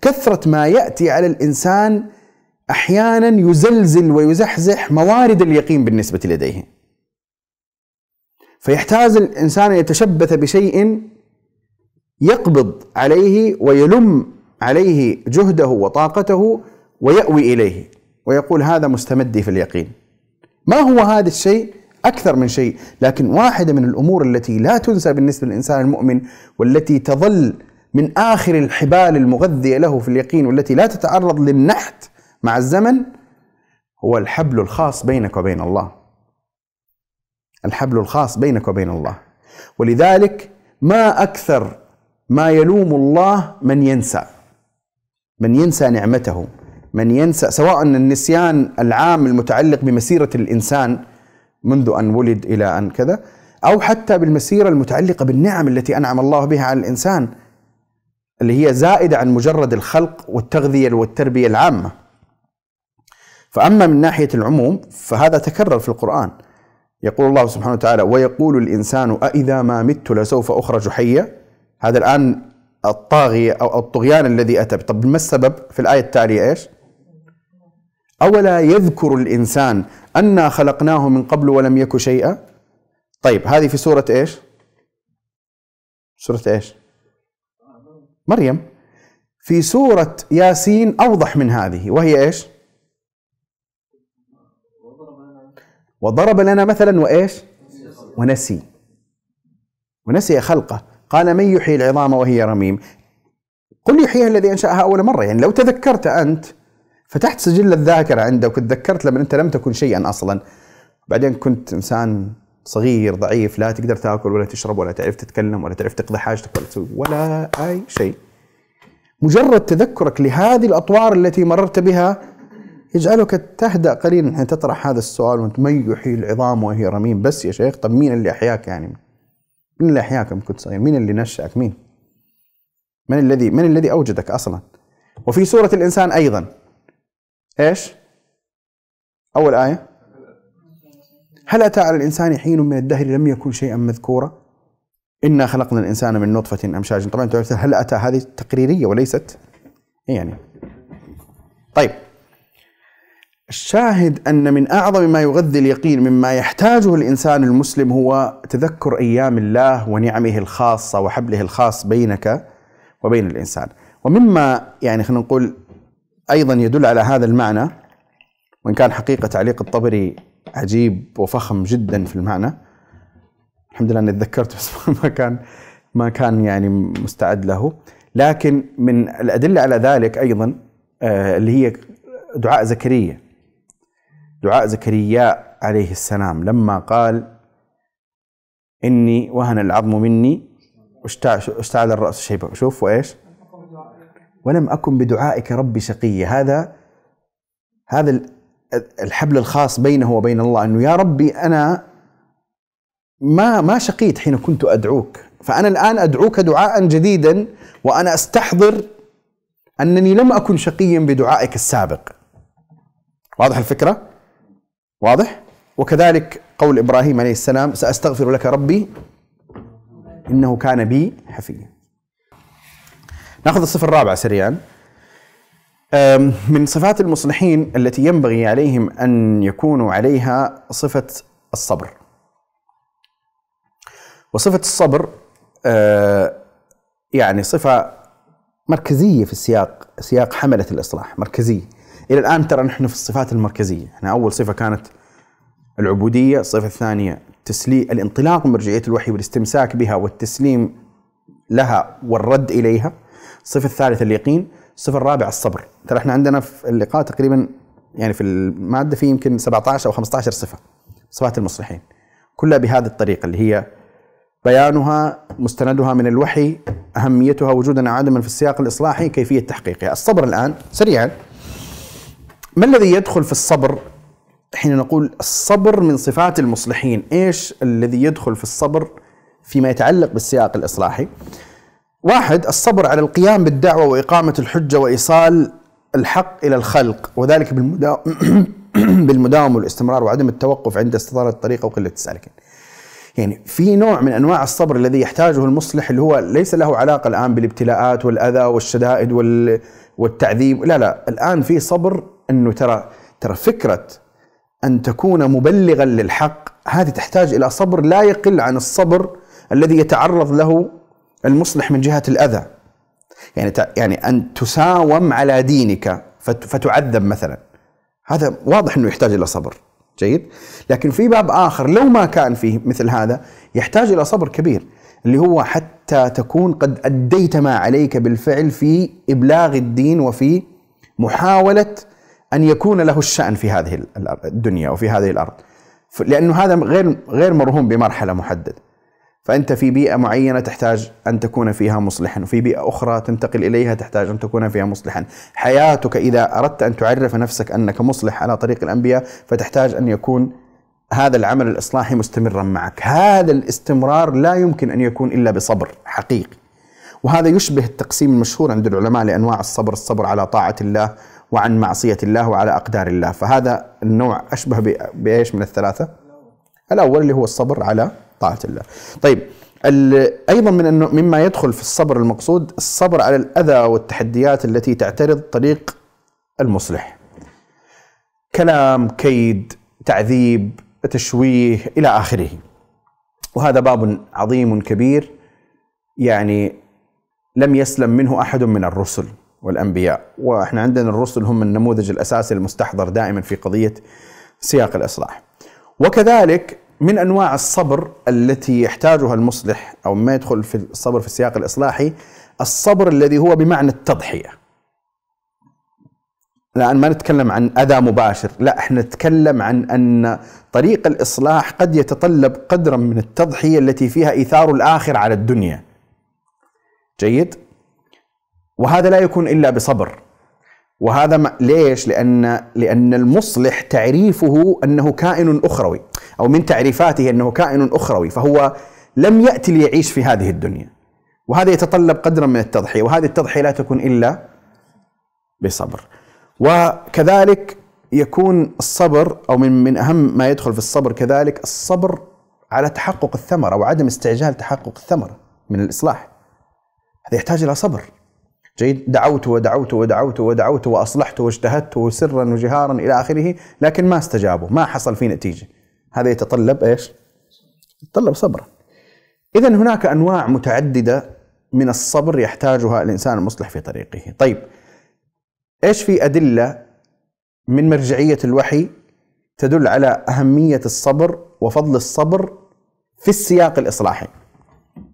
كثرة ما يأتي على الإنسان أحيانا يزلزل ويزحزح موارد اليقين بالنسبة لديه. فيحتاج الإنسان أن يتشبث بشيء يقبض عليه ويلم عليه جهده وطاقته ويأوي إليه ويقول هذا مستمدي في اليقين. ما هو هذا الشيء؟ أكثر من شيء لكن واحدة من الأمور التي لا تنسى بالنسبة للإنسان المؤمن والتي تظل من آخر الحبال المغذية له في اليقين والتي لا تتعرض للنحت مع الزمن هو الحبل الخاص بينك وبين الله. الحبل الخاص بينك وبين الله. ولذلك ما أكثر ما يلوم الله من ينسى. من ينسى نعمته. من ينسى سواء النسيان العام المتعلق بمسيرة الإنسان منذ أن ولد إلى أن كذا أو حتى بالمسيرة المتعلقة بالنعم التي أنعم الله بها على الإنسان اللي هي زائدة عن مجرد الخلق والتغذية والتربية العامة. فأما من ناحية العموم فهذا تكرر في القرآن. يقول الله سبحانه وتعالى: ويقول الإنسان أإذا ما مت لسوف أخرج حيا؟ هذا الآن الطاغية أو الطغيان الذي أتى، طب ما السبب في الآية التالية إيش؟ أولا يذكر الإنسان أنا خلقناه من قبل ولم يك شيئا طيب هذه في سورة إيش سورة إيش مريم في سورة ياسين أوضح من هذه وهي إيش؟ وضرب لنا مثلا وإيش؟ ونسي. ونسي خلقه. قال من يحيي العظام وهي رميم؟ قل يحييها الذي أنشأها أول مرة. يعني لو تذكرت أنت فتحت سجل الذاكرة عندك وتذكرت لما أنت لم تكن شيئا أصلا. بعدين كنت إنسان صغير ضعيف لا تقدر تاكل ولا تشرب ولا تعرف تتكلم ولا تعرف تقضي حاجتك ولا تسوي ولا أي شيء. مجرد تذكرك لهذه الأطوار التي مررت بها يجعلك تهدأ قليلا حين تطرح هذا السؤال وأنت من يحيي العظام وهي رميم بس يا شيخ طب مين اللي أحياك يعني؟ مين اللي أحياك كنت صغير؟ مين اللي نشأك؟ مين؟ من الذي من الذي أوجدك أصلا؟ وفي سورة الإنسان أيضا إيش؟ أول آية هل أتى على الإنسان حين من الدهر لم يكن شيئا مذكورا؟ إنا خلقنا الإنسان من نطفة أمشاج. طبعا هل أتى هذه تقريرية وليست؟ يعني. طيب. الشاهد أن من أعظم ما يغذي اليقين مما يحتاجه الإنسان المسلم هو تذكر أيام الله ونعمه الخاصة وحبله الخاص بينك وبين الإنسان. ومما يعني خلينا نقول أيضا يدل على هذا المعنى وإن كان حقيقة تعليق الطبري عجيب وفخم جدا في المعنى. الحمد لله إني تذكرت بس [LAUGHS] ما كان ما كان يعني مستعد له. لكن من الأدلة على ذلك أيضا آه، اللي هي دعاء زكريا. دعاء زكريا عليه السلام لما قال إني وهن العظم مني واشتعل الرأس شيبا شوف وإيش؟ ولم أكن بدعائك ربي شقيا هذا هذا الحبل الخاص بينه وبين الله أنه يا ربي أنا ما ما شقيت حين كنت أدعوك. فأنا الآن أدعوك دعاء جديدا وأنا أستحضر أنني لم أكن شقيا بدعائك السابق. واضح الفكرة؟ واضح؟ وكذلك قول إبراهيم عليه السلام سأستغفر لك ربي إنه كان بي حفيا. ناخذ الصفه الرابعه سريعا. من صفات المصلحين التي ينبغي عليهم أن يكونوا عليها صفة الصبر. وصفة الصبر أه، يعني صفة مركزية في السياق سياق حملة الإصلاح مركزية. إلى الآن ترى نحن في الصفات المركزية، إحنا أول صفة كانت العبودية، الصفة الثانية تسليم الانطلاق من مرجعية الوحي والاستمساك بها والتسليم لها والرد إليها. الصفة الثالثة اليقين، الصفه الرابعه الصبر. ترى إحنا عندنا في اللقاء تقريبا يعني في المادة في يمكن 17 أو 15 صفة صفات المصلحين. كلها بهذه الطريقة اللي هي بيانها مستندها من الوحي أهميتها وجودا أو عدما في السياق الإصلاحي كيفية تحقيقها. الصبر الآن سريعا. ما الذي يدخل في الصبر؟ حين نقول الصبر من صفات المصلحين. إيش الذي يدخل في الصبر فيما يتعلق بالسياق الإصلاحي؟ واحد الصبر على القيام بالدعوة وإقامة الحجة وإيصال الحق إلى الخلق وذلك [CLEARS THROAT] بالمداومة والاستمرار وعدم التوقف عند استطالة الطريقة وقلة السالكين. يعني في نوع من أنواع الصبر الذي يحتاجه المصلح اللي هو ليس له علاقة الآن بالابتلاءات والأذى والشدائد والتعذيب لا لا الآن في صبر إنه ترى ترى فكرة أن تكون مبلغا للحق هذه تحتاج إلى صبر لا يقل عن الصبر الذي يتعرض له المصلح من جهة الأذى. يعني يعني أن تساوم على دينك فتعذب مثلا. هذا واضح إنه يحتاج إلى صبر. جيد؟ لكن في باب آخر لو ما كان فيه مثل هذا يحتاج إلى صبر كبير اللي هو حتى تكون قد أديت ما عليك بالفعل في إبلاغ الدين وفي محاولة أن يكون له الشأن في هذه الدنيا وفي هذه الأرض. لأنه هذا غير غير مرهون بمرحلة محددة. فأنت في بيئة معينة تحتاج أن تكون فيها مصلحا وفي بيئة أخرى تنتقل إليها تحتاج أن تكون فيها مصلحا. حياتك إذا أردت أن تعرف نفسك أنك مصلح على طريق الأنبياء فتحتاج أن يكون هذا العمل الإصلاحي مستمرا معك. هذا الاستمرار لا يمكن أن يكون إلا بصبر حقيقي. وهذا يشبه التقسيم المشهور عند العلماء لأنواع الصبر الصبر على طاعة الله وعن معصية الله وعلى أقدار الله. فهذا النوع أشبه بإيش من الثلاثة؟ الأول اللي هو الصبر على طاعة الله. طيب أيضا من أنه مما يدخل في الصبر المقصود الصبر على الأذى والتحديات التي تعترض طريق المصلح. كلام كيد تعذيب تشويه إلى آخره. وهذا باب عظيم كبير يعني لم يسلم منه أحد من الرسل والأنبياء. وإحنا عندنا الرسل هم النموذج الأساسي المستحضر دائما في قضية سياق الإصلاح. وكذلك من أنواع الصبر التي يحتاجها المصلح أو ما يدخل في الصبر في السياق الإصلاحي الصبر الذي هو بمعنى التضحية. الان ما نتكلم عن أذى مباشر لا إحنا نتكلم عن أن طريق الإصلاح قد يتطلب قدرا من التضحية التي فيها إيثار الآخر على الدنيا. جيد؟ وهذا لا يكون إلا بصبر. وهذا ما ليش؟ لأن لأن المصلح تعريفه أنه كائن أخروي أو من تعريفاته أنه كائن أخروي فهو لم يأتي ليعيش في هذه الدنيا. وهذا يتطلب قدرا من التضحية وهذه التضحية لا تكون إلا بصبر. وكذلك يكون الصبر أو من من أهم ما يدخل في الصبر كذلك الصبر على تحقق الثمرة وعدم استعجال تحقق الثمرة من الإصلاح. هذا يحتاج إلى صبر. جيد دعوت ودعوت ودعوت ودعوت وأصلحت واجتهدت سرا وجهارا إلى آخره لكن ما استجابوا ما حصل في نتيجة. هذا يتطلب إيش؟ يتطلب صبرا. اذا هناك أنواع متعددة من الصبر يحتاجها الإنسان المصلح في طريقه. طيب إيش في أدلة من مرجعية الوحي تدل على أهمية الصبر وفضل الصبر في السياق الإصلاحي؟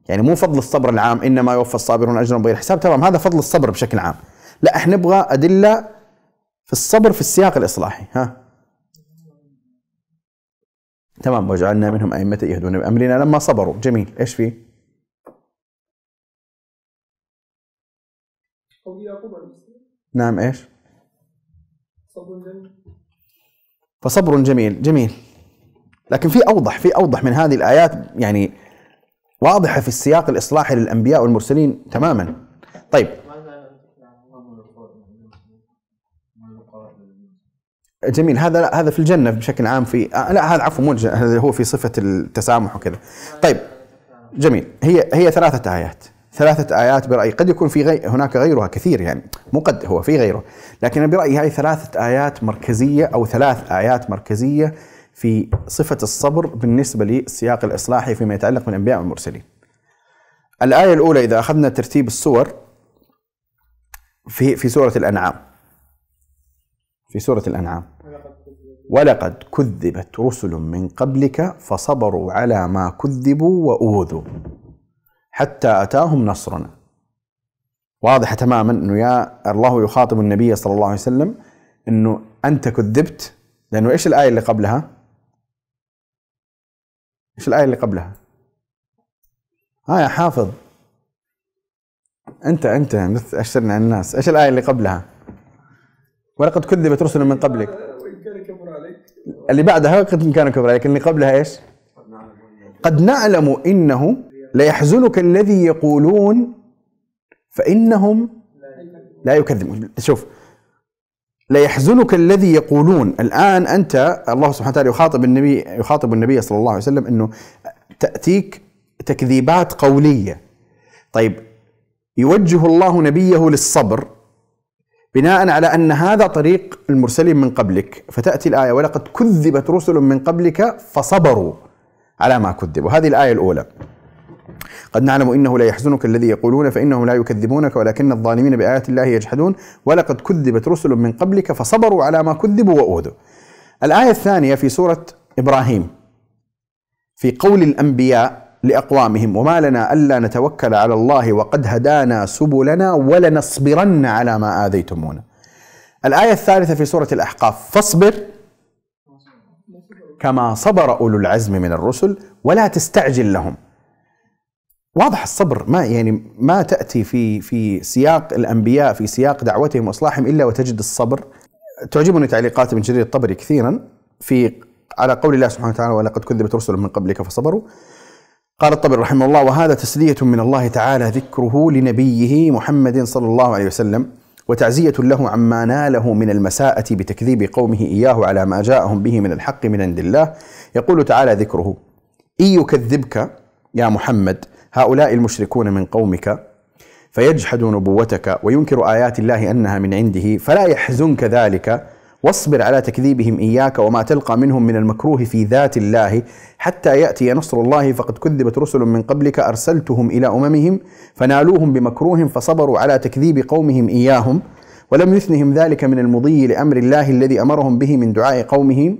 يعني مو فضل الصبر العام إنما يوفى الصابرون أجرهم بغير حساب. تمام هذا فضل الصبر بشكل عام. لا إحنا نبغى أدلة في الصبر في السياق الإصلاحي. ها؟ تمام وجعلنا منهم أئمة يهدون بأمرنا لما صبروا. جميل. إيش فيه؟ نعم إيش؟ صبر جميل. فصبر جميل. جميل. لكن في أوضح في أوضح من هذه الآيات. يعني واضحة في السياق الإصلاحي للأنبياء والمرسلين تماما. طيب. جميل. هذا هذا في الجنة بشكل عام في لا هذا عفوا مو هذا هو في صفة التسامح وكذا. طيب. جميل. هي هي ثلاثة آيات. ثلاثة آيات برأيي. قد يكون في غي... هناك غيرها كثير يعني. مو قد هو في غيره. لكن برأيي هذه ثلاثة آيات مركزية أو ثلاث آيات مركزية في صفة الصبر بالنسبة للسياق الإصلاحي فيما يتعلق بالأنبياء والمرسلين. الآية الأولى إذا أخذنا ترتيب السور في في سورة الأنعام. في سورة الأنعام. ولقد كذبت رسل من قبلك فصبروا على ما كذبوا وأوذوا حتى أتاهم نصرنا. واضحة تماما أنه يا الله يخاطب النبي صلى الله عليه وسلم أنه أنت كذبت لأنه إيش الآية اللي قبلها؟ إيش الآية اللي قبلها؟ ها آه يا حافظ أنت مثل أشرنا عن الناس إيش الآية اللي قبلها؟ ولقد كذبت رسل من قبلك اللي بعدها قد كان كبر عليك اللي قبلها إيش؟ قد نعلم إنه ليحزنك الذي يقولون فإنهم لا يكذبون شوف ليحزنك الذي يقولون. الآن أنت الله سبحانه وتعالى يخاطب النبي يخاطب النبي صلى الله عليه وسلم إنه تأتيك تكذيبات قولية. طيب يوجه الله نبيه للصبر بناء على أن هذا طريق المرسلين من قبلك فتأتي الآية ولقد كذبت رسل من قبلك فصبروا على ما كذبوا. هذه الآية الأولى. قد نعلم إنه لا يحزنك الذي يقولون فإنهم لا يكذبونك ولكن الظالمين بآيات الله يجحدون ولقد كذبت رسل من قبلك فصبروا على ما كذبوا واوذوا. الآية الثانية في سورة إبراهيم في قول الأنبياء لأقوامهم وما لنا ألا نتوكل على الله وقد هدانا سبلنا ولنصبرن على ما آذيتمونا. الآية الثالثة في سورة الأحقاف فاصبر كما صبر أولو العزم من الرسل ولا تستعجل لهم. واضح الصبر. ما يعني ما تأتي في في سياق الأنبياء في سياق دعوتهم وإصلاحهم إلا وتجد الصبر. تعجبني تعليقات ابن جرير الطبري كثيرا في على قول الله سبحانه وتعالى ولقد كذبت رسل من قبلك فصبروا. قال الطبري رحمه الله وهذا تسلية من الله تعالى ذكره لنبيه محمد صلى الله عليه وسلم وتعزية له عما ناله من المساءة بتكذيب قومه إياه على ما جاءهم به من الحق من عند الله. يقول تعالى ذكره إن يكذبك يا محمد هؤلاء المشركون من قومك فيجحدوا نبوتك وينكر آيات الله أنها من عنده فلا يحزنك ذلك. واصبر على تكذيبهم إياك وما تلقى منهم من المكروه في ذات الله. حتى يأتي نصر الله فقد كذبت رسل من قبلك أرسلتهم إلى أممهم فنالوهم بمكروه فصبروا على تكذيب قومهم إياهم. ولم يثنهم ذلك من المضي لأمر الله الذي أمرهم به من دعاء قومهم.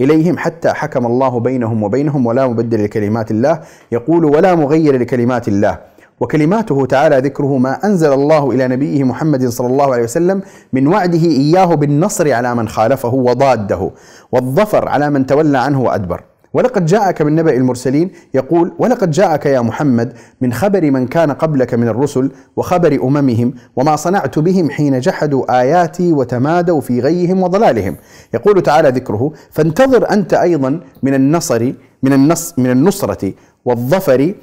إليهم حتى حكم الله بينهم وبينهم ولا مبدل لكلمات الله. يقول ولا مغير لكلمات الله. وكلماته تعالى ذكره ما أنزل الله إلى نبيه محمد صلى الله عليه وسلم من وعده إياه بالنصر على من خالفه وضاده والظفر على من تولى عنه وأدبر. ولقد جاءك من نبأ المرسلين يقول ولقد جاءك يا محمد من خبر من كان قبلك من الرسل وخبر أممهم وما صنعت بهم حين جحدوا آياتي وتمادوا في غيهم وضلالهم. يقول تعالى ذكره فانتظر أنت أيضا من النصر من النص من النصرة والظفر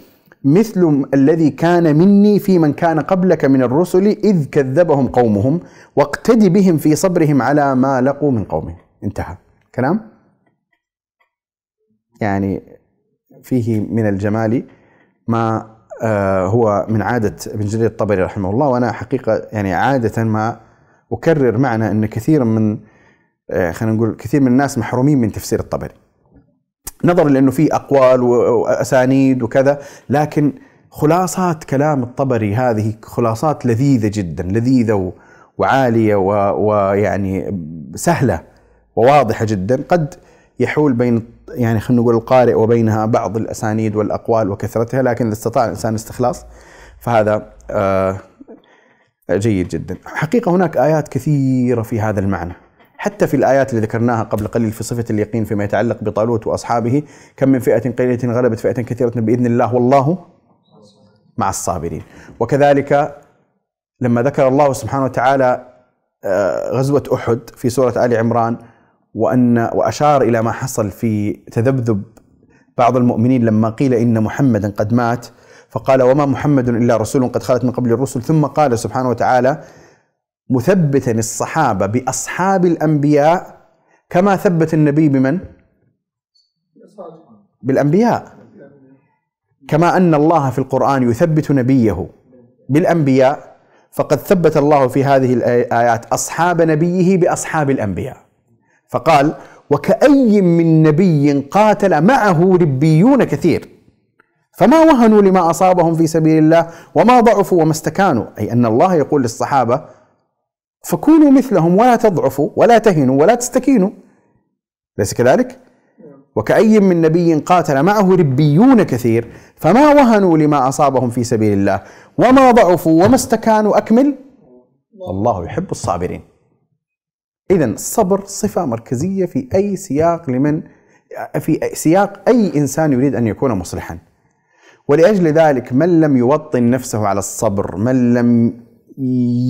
مثل الذي كان مني في من كان قبلك من الرسل إذ كذبهم قومهم واقتد بهم في صبرهم على ما لقوا من قومهم انتهى. كلام؟ يعني فيه من الجمال ما آه، هو من عادة ابن جرير الطبري رحمه الله وأنا حقيقة يعني عادة ما أكرر معنا أن كثير من آه، خلينا نقول كثير من الناس محرومين من تفسير الطبري. نظرا لأنه في أقوال وأسانيد وكذا لكن خلاصات كلام الطبري هذه خلاصات لذيذة جدا لذيذة وعالية ويعني سهلة وواضحة جدا قد يحول بين يعني خلينا نقول القارئ وبينها بعض الأسانيد والأقوال وكثرتها لكن إذا استطاع الإنسان استخلاص فهذا آه، جيد جدا. حقيقة هناك آيات كثيرة في هذا المعنى. حتى في الآيات اللي ذكرناها قبل قليل في صفة اليقين فيما يتعلق بطالوت وأصحابه كم من فئة قليله غلبت فئة كثيرة بإذن الله والله مع الصابرين. وكذلك لما ذكر الله سبحانه وتعالى آه، غزوة أحد في سورة آل عمران وأن وأشار إلى ما حصل في تذبذب بعض المؤمنين لما قيل إن محمدا قد مات فقال وما محمد إلا رسول قد خلت من قبل الرسل. ثم قال سبحانه وتعالى مثبتا الصحابة بأصحاب الأنبياء كما ثبت النبي بمن؟ بالأنبياء. كما أن الله في القرآن يثبت نبيه بالأنبياء فقد ثبت الله في هذه الآيات أصحاب نبيه بأصحاب الأنبياء. فقال وكأي من نبي قاتل معه ربيون كثير فما وهنوا لما أصابهم في سبيل الله وما ضعفوا وما استكانوا. أي أن الله يقول للصحابة فكونوا مثلهم ولا تضعفوا ولا تهنوا ولا تستكينوا. ليس كذلك؟ وكأي من نبي قاتل معه ربيون كثير فما وهنوا لما أصابهم في سبيل الله وما ضعفوا وما استكانوا. أكمل. الله يحب الصابرين. إذا الصبر صفة مركزية في أي سياق لمن في سياق أي إنسان يريد أن يكون مصلحا. ولأجل ذلك من لم يوطن نفسه على الصبر من لم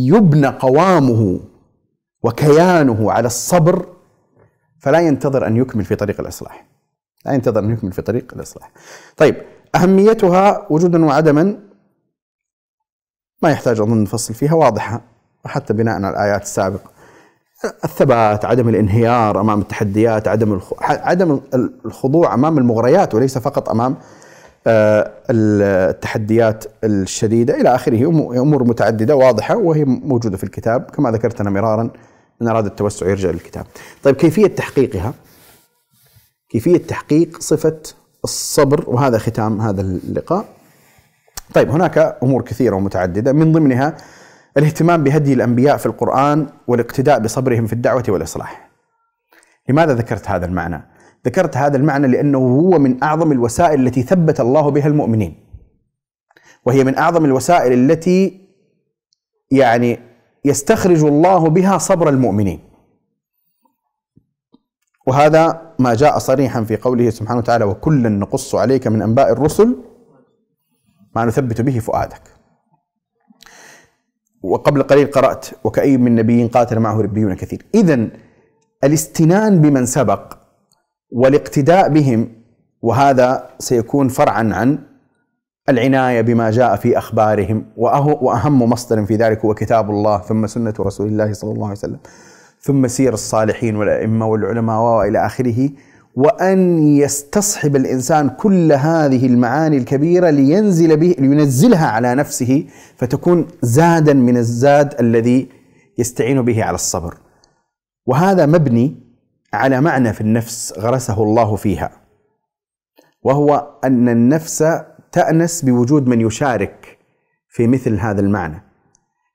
يبنى قوامه وكيانه على الصبر فلا ينتظر أن يكمل في طريق الإصلاح. لا ينتظر أن يكمل في طريق الإصلاح. طيب أهميتها وجودا وعدما ما يحتاج أظن نفصل فيها واضحة وحتى بناء على الآيات السابقة. الثبات عدم الانهيار أمام التحديات عدم عدم الخضوع أمام المغريات وليس فقط أمام آه، التحديات الشديدة. إلى آخره أمور متعددة واضحة وهي موجودة في الكتاب. كما ذكرت أنا مرارا من أراد التوسع يرجع للكتاب. طيب كيفية تحقيقها؟ كيفية تحقيق صفة الصبر؟ وهذا ختام هذا اللقاء. طيب هناك أمور كثيرة ومتعددة. من ضمنها الاهتمام بهدي الأنبياء في القرآن والاقتداء بصبرهم في الدعوة والإصلاح. لماذا ذكرت هذا المعنى؟ ذكرت هذا المعنى لأنه هو من أعظم الوسائل التي ثبت الله بها المؤمنين. وهي من أعظم الوسائل التي يعني يستخرج الله بها صبر المؤمنين. وهذا ما جاء صريحا في قوله سبحانه وتعالى وكلا نقص عليك من أنباء الرسل ما نثبت به فؤادك. وقبل قليل قرأت وكأي من نبي قاتل معه ربيون كثير. إذا الاستنان بمن سبق والاقتداء بهم وهذا سيكون فرعا عن العناية بما جاء في أخبارهم وأهم مصدر في ذلك هو كتاب الله ثم سنة رسول الله صلى الله عليه وسلم ثم سير الصالحين والأئمة والعلماء وإلى آخره. وأن يستصحب الإنسان كل هذه المعاني الكبيرة لينزل به لينزلها على نفسه فتكون زادا من الزاد الذي يستعين به على الصبر. وهذا مبني على معنى في النفس غرسه الله فيها. وهو أن النفس تأنس بوجود من يشارك في مثل هذا المعنى.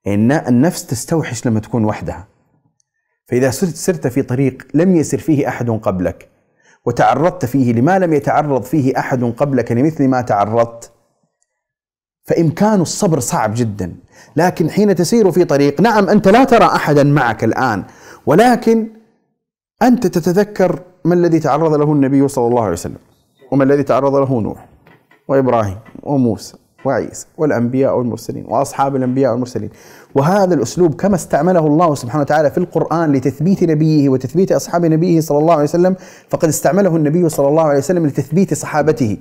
إن النفس تستوحش لما تكون وحدها. فإذا سرت في طريق لم يسر فيه أحد قبلك وتعرضت فيه لما لم يتعرض فيه أحد قبلك لمثل ما تعرضت فإمكان الصبر صعب جدا. لكن حين تسير في طريق نعم أنت لا ترى أحدا معك الآن ولكن أنت تتذكر ما الذي تعرض له النبي صلى الله عليه وسلم وما الذي تعرض له نوح وإبراهيم وموسى. وعيسى والأنبياء والمرسلين وأصحاب الأنبياء والمرسلين. وهذا الأسلوب كما استعمله الله سبحانه وتعالى في القرآن لتثبيت نبيه وتثبيت أصحاب نبيه صلى الله عليه وسلم. فقد استعمله النبي صلى الله عليه وسلم لتثبيت صحابته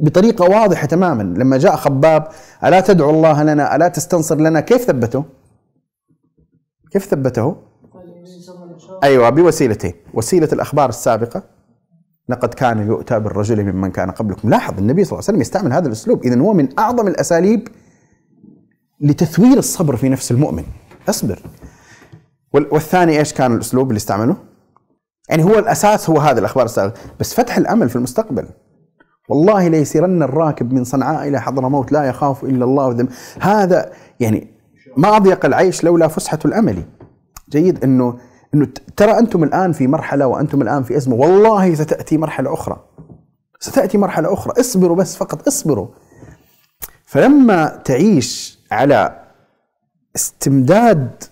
بطريقة واضحة تماما. لما جاء خباب ألا تدعو الله لنا؟ ألا تستنصر لنا؟ كيف ثبته؟ كيف ثبته؟ أيوة بوسيلتين. وسيلة الأخبار السابقة. لقد كان يؤتى بالرجل ممن كان قبلكم. لاحظ النبي صلى الله عليه وسلم يستعمل هذا الأسلوب. إذا هو من أعظم الأساليب لتثوير الصبر في نفس المؤمن. أصبر. والثاني إيش كان الأسلوب اللي استعمله؟ يعني هو الأساس هو هذا الأخبار السابقة. بس فتح الأمل في المستقبل. والله ليسيرن الراكب من صنعاء إلى حضرموت لا يخاف إلا الله وذم هذا يعني ما أضيق العيش لولا فسحة الأمل. جيد إنه إنه ترى أنتم الآن في مرحلة وأنتم الآن في ازمه والله ستأتي مرحلة أخرى. ستأتي مرحلة أخرى. اصبروا بس فقط اصبروا. فلما تعيش على استمداد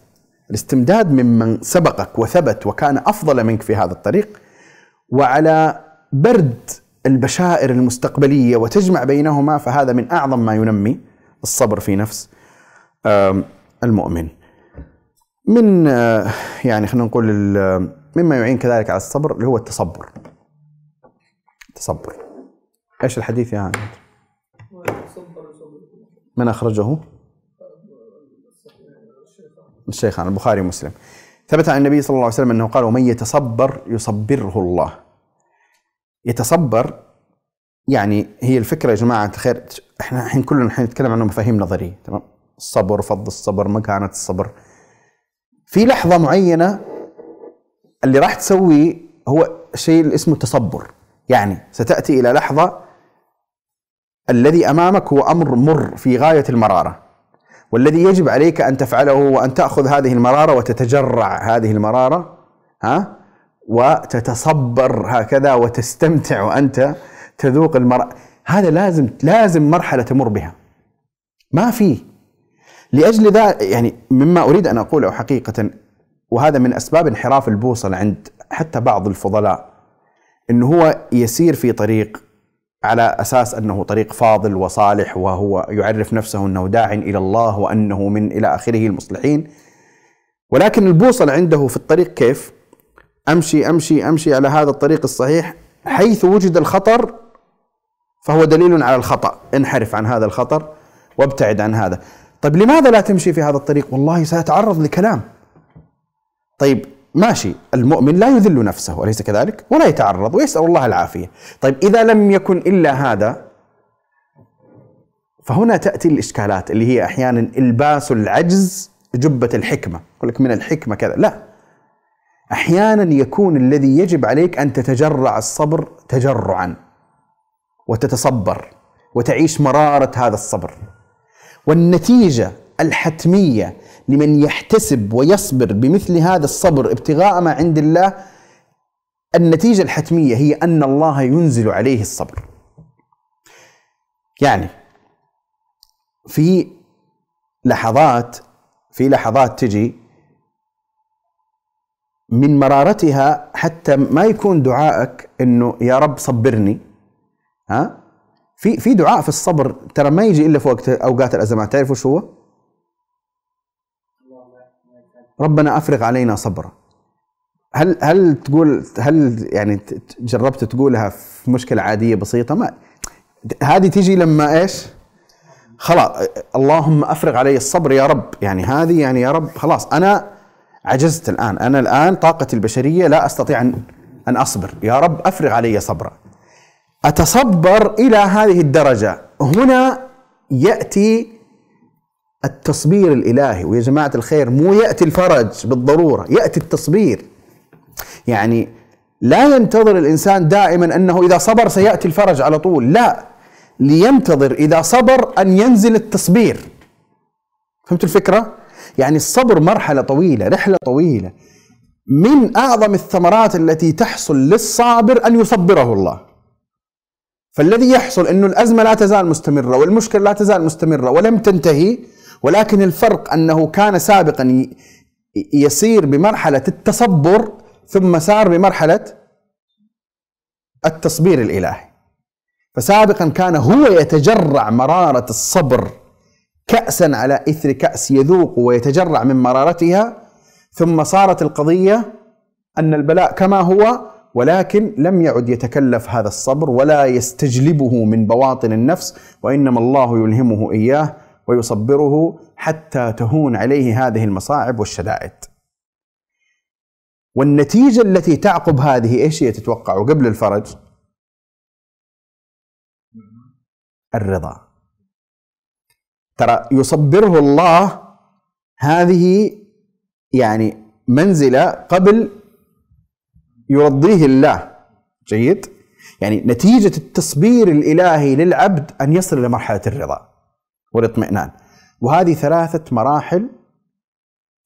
الاستمداد ممن سبقك وثبت وكان أفضل منك في هذا الطريق وعلى برد البشائر المستقبلية وتجمع بينهما فهذا من أعظم ما ينمي الصبر في نفس المؤمن. من آه، يعني خلينا نقول مما يعين كذلك على الصبر اللي هو التصبر. التصبر. إيش الحديث يا يعني؟ من أخرجه؟ الشيخان البخاري ومسلم. ثبت عن النبي صلى الله عليه وسلم أنه قال ومن يتصبر يصبره الله. يتصبر يعني هي الفكرة يا جماعة الخير إحنا الحين كلنا الحين نتكلم عنه مفاهيم نظرية تمام؟ الصبر فض الصبر مكانة الصبر. في لحظة معينة اللي راح تسويه هو شيء اسمه التصبر. يعني ستأتي إلى لحظة الذي أمامك هو أمر مر في غاية المرارة والذي يجب عليك أن تفعله هو ان تأخذ هذه المرارة وتتجرع هذه المرارة ها؟ وتتصبر هكذا وتستمتع وأنت تذوق المرأة هذا لازم لازم مرحلة تمر بها. ما في. لأجل ذا يعني مما أريد أن أقوله حقيقة وهذا من أسباب انحراف البوصلة عند حتى بعض الفضلاء إنه هو يسير في طريق على أساس أنه طريق فاضل وصالح وهو يعرف نفسه أنه داع إلى الله وأنه من إلى آخره المصلحين. ولكن البوصلة عنده في الطريق كيف؟ أمشي أمشي أمشي على هذا الطريق الصحيح حيث وجد الخطر فهو دليل على الخطأ. انحرف عن هذا الخطر وابتعد عن هذا. طيب لماذا لا تمشي في هذا الطريق؟ والله سأتعرض لكلام. طيب ماشي. المؤمن لا يذل نفسه أليس كذلك؟ ولا يتعرض ويسأل الله العافية. طيب إذا لم يكن إلا هذا فهنا تأتي الإشكالات اللي هي أحيانا إلباس العجز جبة الحكمة. يقول لك من الحكمة كذا. لا. أحيانا يكون الذي يجب عليك أن تتجرع الصبر تجرعا وتتصبر وتعيش مرارة هذا الصبر. والنتيجة الحتمية لمن يحتسب ويصبر بمثل هذا الصبر ابتغاء ما عند الله النتيجة الحتمية هي أن الله ينزل عليه الصبر. يعني في لحظات في لحظات تجي من مرارتها حتى ما يكون دعائك إنه يا رب صبرني ها؟ في في دعاء في الصبر. ترى ما يجي إلا في وقت أوقات الأزمات. تعرفوا شو هو؟ ربنا أفرغ علينا صبرا. هل هل تقول هل يعني جربت تقولها في مشكلة عادية بسيطة؟ ما. هذه تيجي لما إيش؟ خلاص اللهم أفرغ علي الصبر يا رب. يعني هذه يعني يا رب. خلاص أنا عجزت الآن. أنا الآن طاقتي البشرية لا أستطيع أن أن أصبر. يا رب أفرغ علي صبرا. أتصبر إلى هذه الدرجة. هنا يأتي التصبير الإلهي. ويا جماعة الخير مو يأتي الفرج بالضرورة يأتي التصبير. يعني لا ينتظر الإنسان دائما أنه إذا صبر سيأتي الفرج على طول. لا لينتظر إذا صبر أن ينزل التصبير. فهمت الفكرة؟ يعني الصبر مرحلة طويلة رحلة طويلة. من أعظم الثمرات التي تحصل للصابر أن يصبره الله. فالذي يحصل إنه الأزمة لا تزال مستمرة والمشكلة لا تزال مستمرة ولم تنتهي ولكن الفرق أنه كان سابقا يسير بمرحلة التصبر ثم سار بمرحلة التصبير الإلهي. فسابقا كان هو يتجرع مرارة الصبر كاسا على إثر كأس يذوق ويتجرع من مرارتها ثم صارت القضية أن البلاء كما هو ولكن لم يعد يتكلف هذا الصبر ولا يستجلبه من بواطن النفس وإنما الله يلهمه إياه ويصبره حتى تهون عليه هذه المصاعب والشدائد. والنتيجة التي تعقب هذه إيش هي تتوقع قبل الفرج؟ الرضا. ترى يصبره الله هذه يعني منزلة قبل يرضيه الله. جيد؟ يعني نتيجة التصبير الإلهي للعبد أن يصل إلى مرحلة الرضا والاطمئنان. وهذه ثلاثة مراحل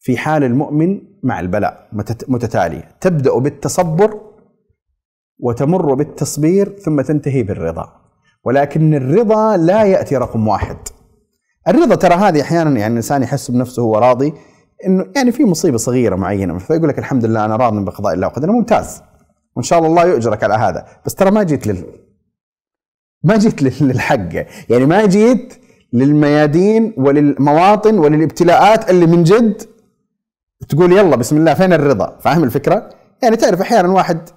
في حال المؤمن مع البلاء متتالية. تبدأ بالتصبر وتمر بالتصبير ثم تنتهي بالرضا. ولكن الرضا لا يأتي رقم واحد. الرضا ترى هذه أحيانا يعني الإنسان يحس بنفسه هو راضي إنه يعني في مصيبة صغيرة معينة. فيقول لك الحمد لله أنا راض بقضاء الله وقدره ممتاز. وإن شاء الله الله يؤجرك على هذا. بس ترى ما جيت لل ما جيت للحق. يعني ما جيت للميادين وللمواطن وللابتلاءات اللي من جد تقول يلا بسم الله فين الرضا؟ فاهم الفكرة؟ يعني تعرف أحيانا واحد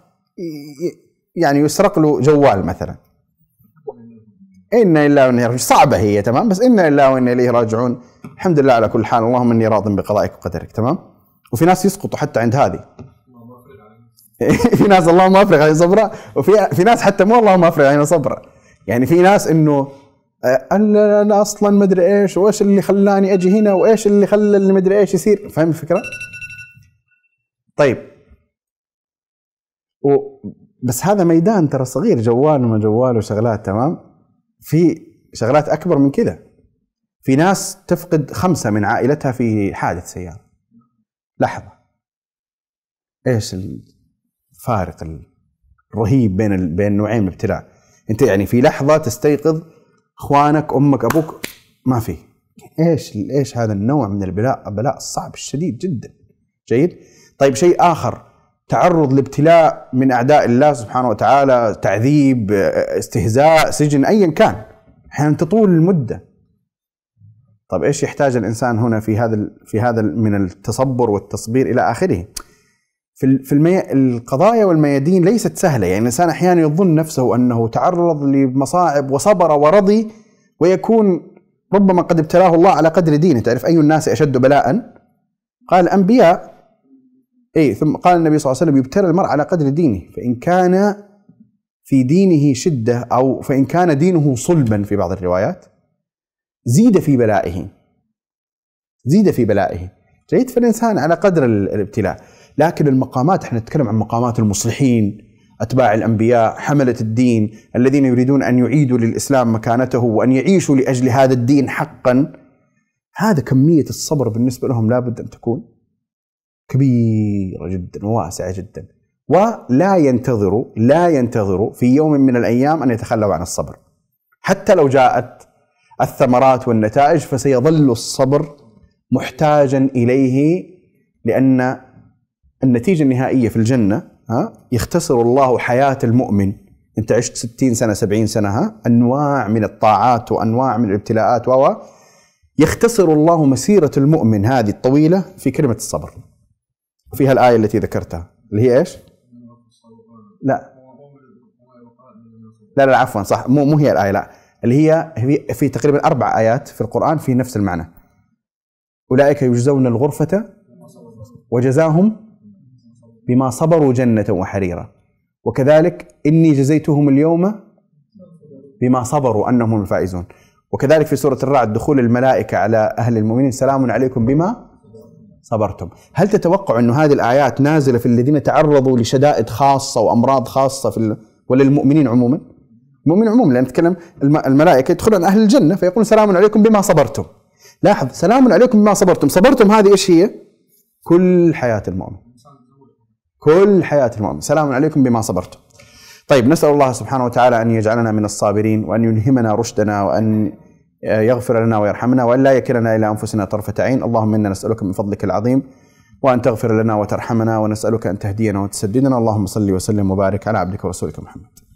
يعني يسرق له جوال مثلا. إنا لله وإنا إليه صعبة هي تمام؟ بس إنا لله وإنا إليه راجعون. الحمد لله على كل حال. اللهم إني راض بقضائك وقدرك تمام؟ وفي ناس يسقطوا حتى عند هذه. [LAUGHS] في ناس اللهم أفرغ علينا صبرا وفي في ناس حتى مو اللهم أفرغ علينا صبرا. يعني في ناس إنه آه، أنا أصلا ما أدري إيش وإيش اللي خلاني أجي هنا وإيش اللي خلى اللي ما أدري إيش يصير؟ فاهم الفكرة؟ طيب. بس هذا ميدان ترى صغير جوال وما جوال وشغلات تمام؟ في شغلات أكبر من كذا. في ناس تفقد خمسة من عائلتها في حادث سيارة. لحظة. إيش الفارق الرهيب بين بين نوعين من الابتلاء؟ أنت يعني في لحظة تستيقظ إخوانك أمك أبوك ما في. إيش إيش هذا النوع من البلاء؟ البلاء الصعب الشديد جدا. جيد؟ طيب شيء آخر. تعرض لابتلاء من أعداء الله سبحانه وتعالى تعذيب استهزاء سجن ايا كان. أحيانا تطول المدة. طيب إيش يحتاج الإنسان هنا في هذا في هذا من التصبر والتصبير إلى آخره؟ في في المي... القضايا والميادين ليست سهلة. يعني الإنسان أحيانا يظن نفسه أنه تعرض لمصاعب وصبر ورضي ويكون ربما قد ابتلاه الله على قدر دينه. تعرف أي الناس أشد بلاء؟ قال الأنبياء اي ثم قال النبي صلى الله عليه وسلم يبتلى المرء على قدر دينه فإن كان في دينه شدة أو فإن كان دينه صلبا في بعض الروايات زيد في بلائه. زيد في بلائه. جيد فالإنسان على قدر الابتلاء. لكن المقامات إحنا نتكلم عن مقامات المصلحين أتباع الأنبياء حملة الدين الذين يريدون أن يعيدوا للإسلام مكانته وأن يعيشوا لأجل هذا الدين حقا. هذا كمية الصبر بالنسبة لهم لابد أن تكون. كبيرة جدا وواسعة جدا. ولا ينتظروا لا ينتظروا في يوم من الأيام أن يتخلوا عن الصبر. حتى لو جاءت الثمرات والنتائج فسيظل الصبر محتاجا إليه لأن النتيجة النهائية في الجنة ها يختصر الله حياة المؤمن. أنت عشت 60 سنة 70 سنة ها أنواع من الطاعات وأنواع من الابتلاءات و يختصر الله مسيرة المؤمن هذه الطويلة في كلمة الصبر. فيها الايه التي ذكرتها اللي هي إيش؟ لا. لا لا عفوا صح. مو مو هي الآية لا. اللي هي في تقريبا أربع آيات في القرآن في نفس المعنى. أولئك يجزون الغرفة وجزاهم بما صبروا جنة وحريرا. وكذلك إني جزيتهم اليوم بما صبروا أنهم هم الفائزون. وكذلك في سورة الرعد دخول الملائكة على أهل المؤمنين سلام عليكم بما صبرتم. هل تتوقع أن هذه الآيات نازلة في الذين تعرضوا لشدائد خاصة وأمراض خاصة في ال... ولا المؤمنين عموما؟ المؤمنين عموما لأن نتكلم الملائكة يدخلون أهل الجنة فيقول سلام عليكم بما صبرتم. لاحظ سلام عليكم بما صبرتم. صبرتم هذه إيش هي؟ كل حياة المؤمن. كل حياة المؤمن. سلام عليكم بما صبرتم. طيب نسأل الله سبحانه وتعالى أن يجعلنا من الصابرين وأن يلهمنا رشدنا وأن يغفر لنا ويرحمنا وأن لا يكلنا إلى أنفسنا طرفة عين. اللهم إنا نسألك من فضلك العظيم وأن تغفر لنا وترحمنا ونسألك أن تهدينا وتسددنا. اللهم صل وسلم وبارك على عبدك ورسولك محمد.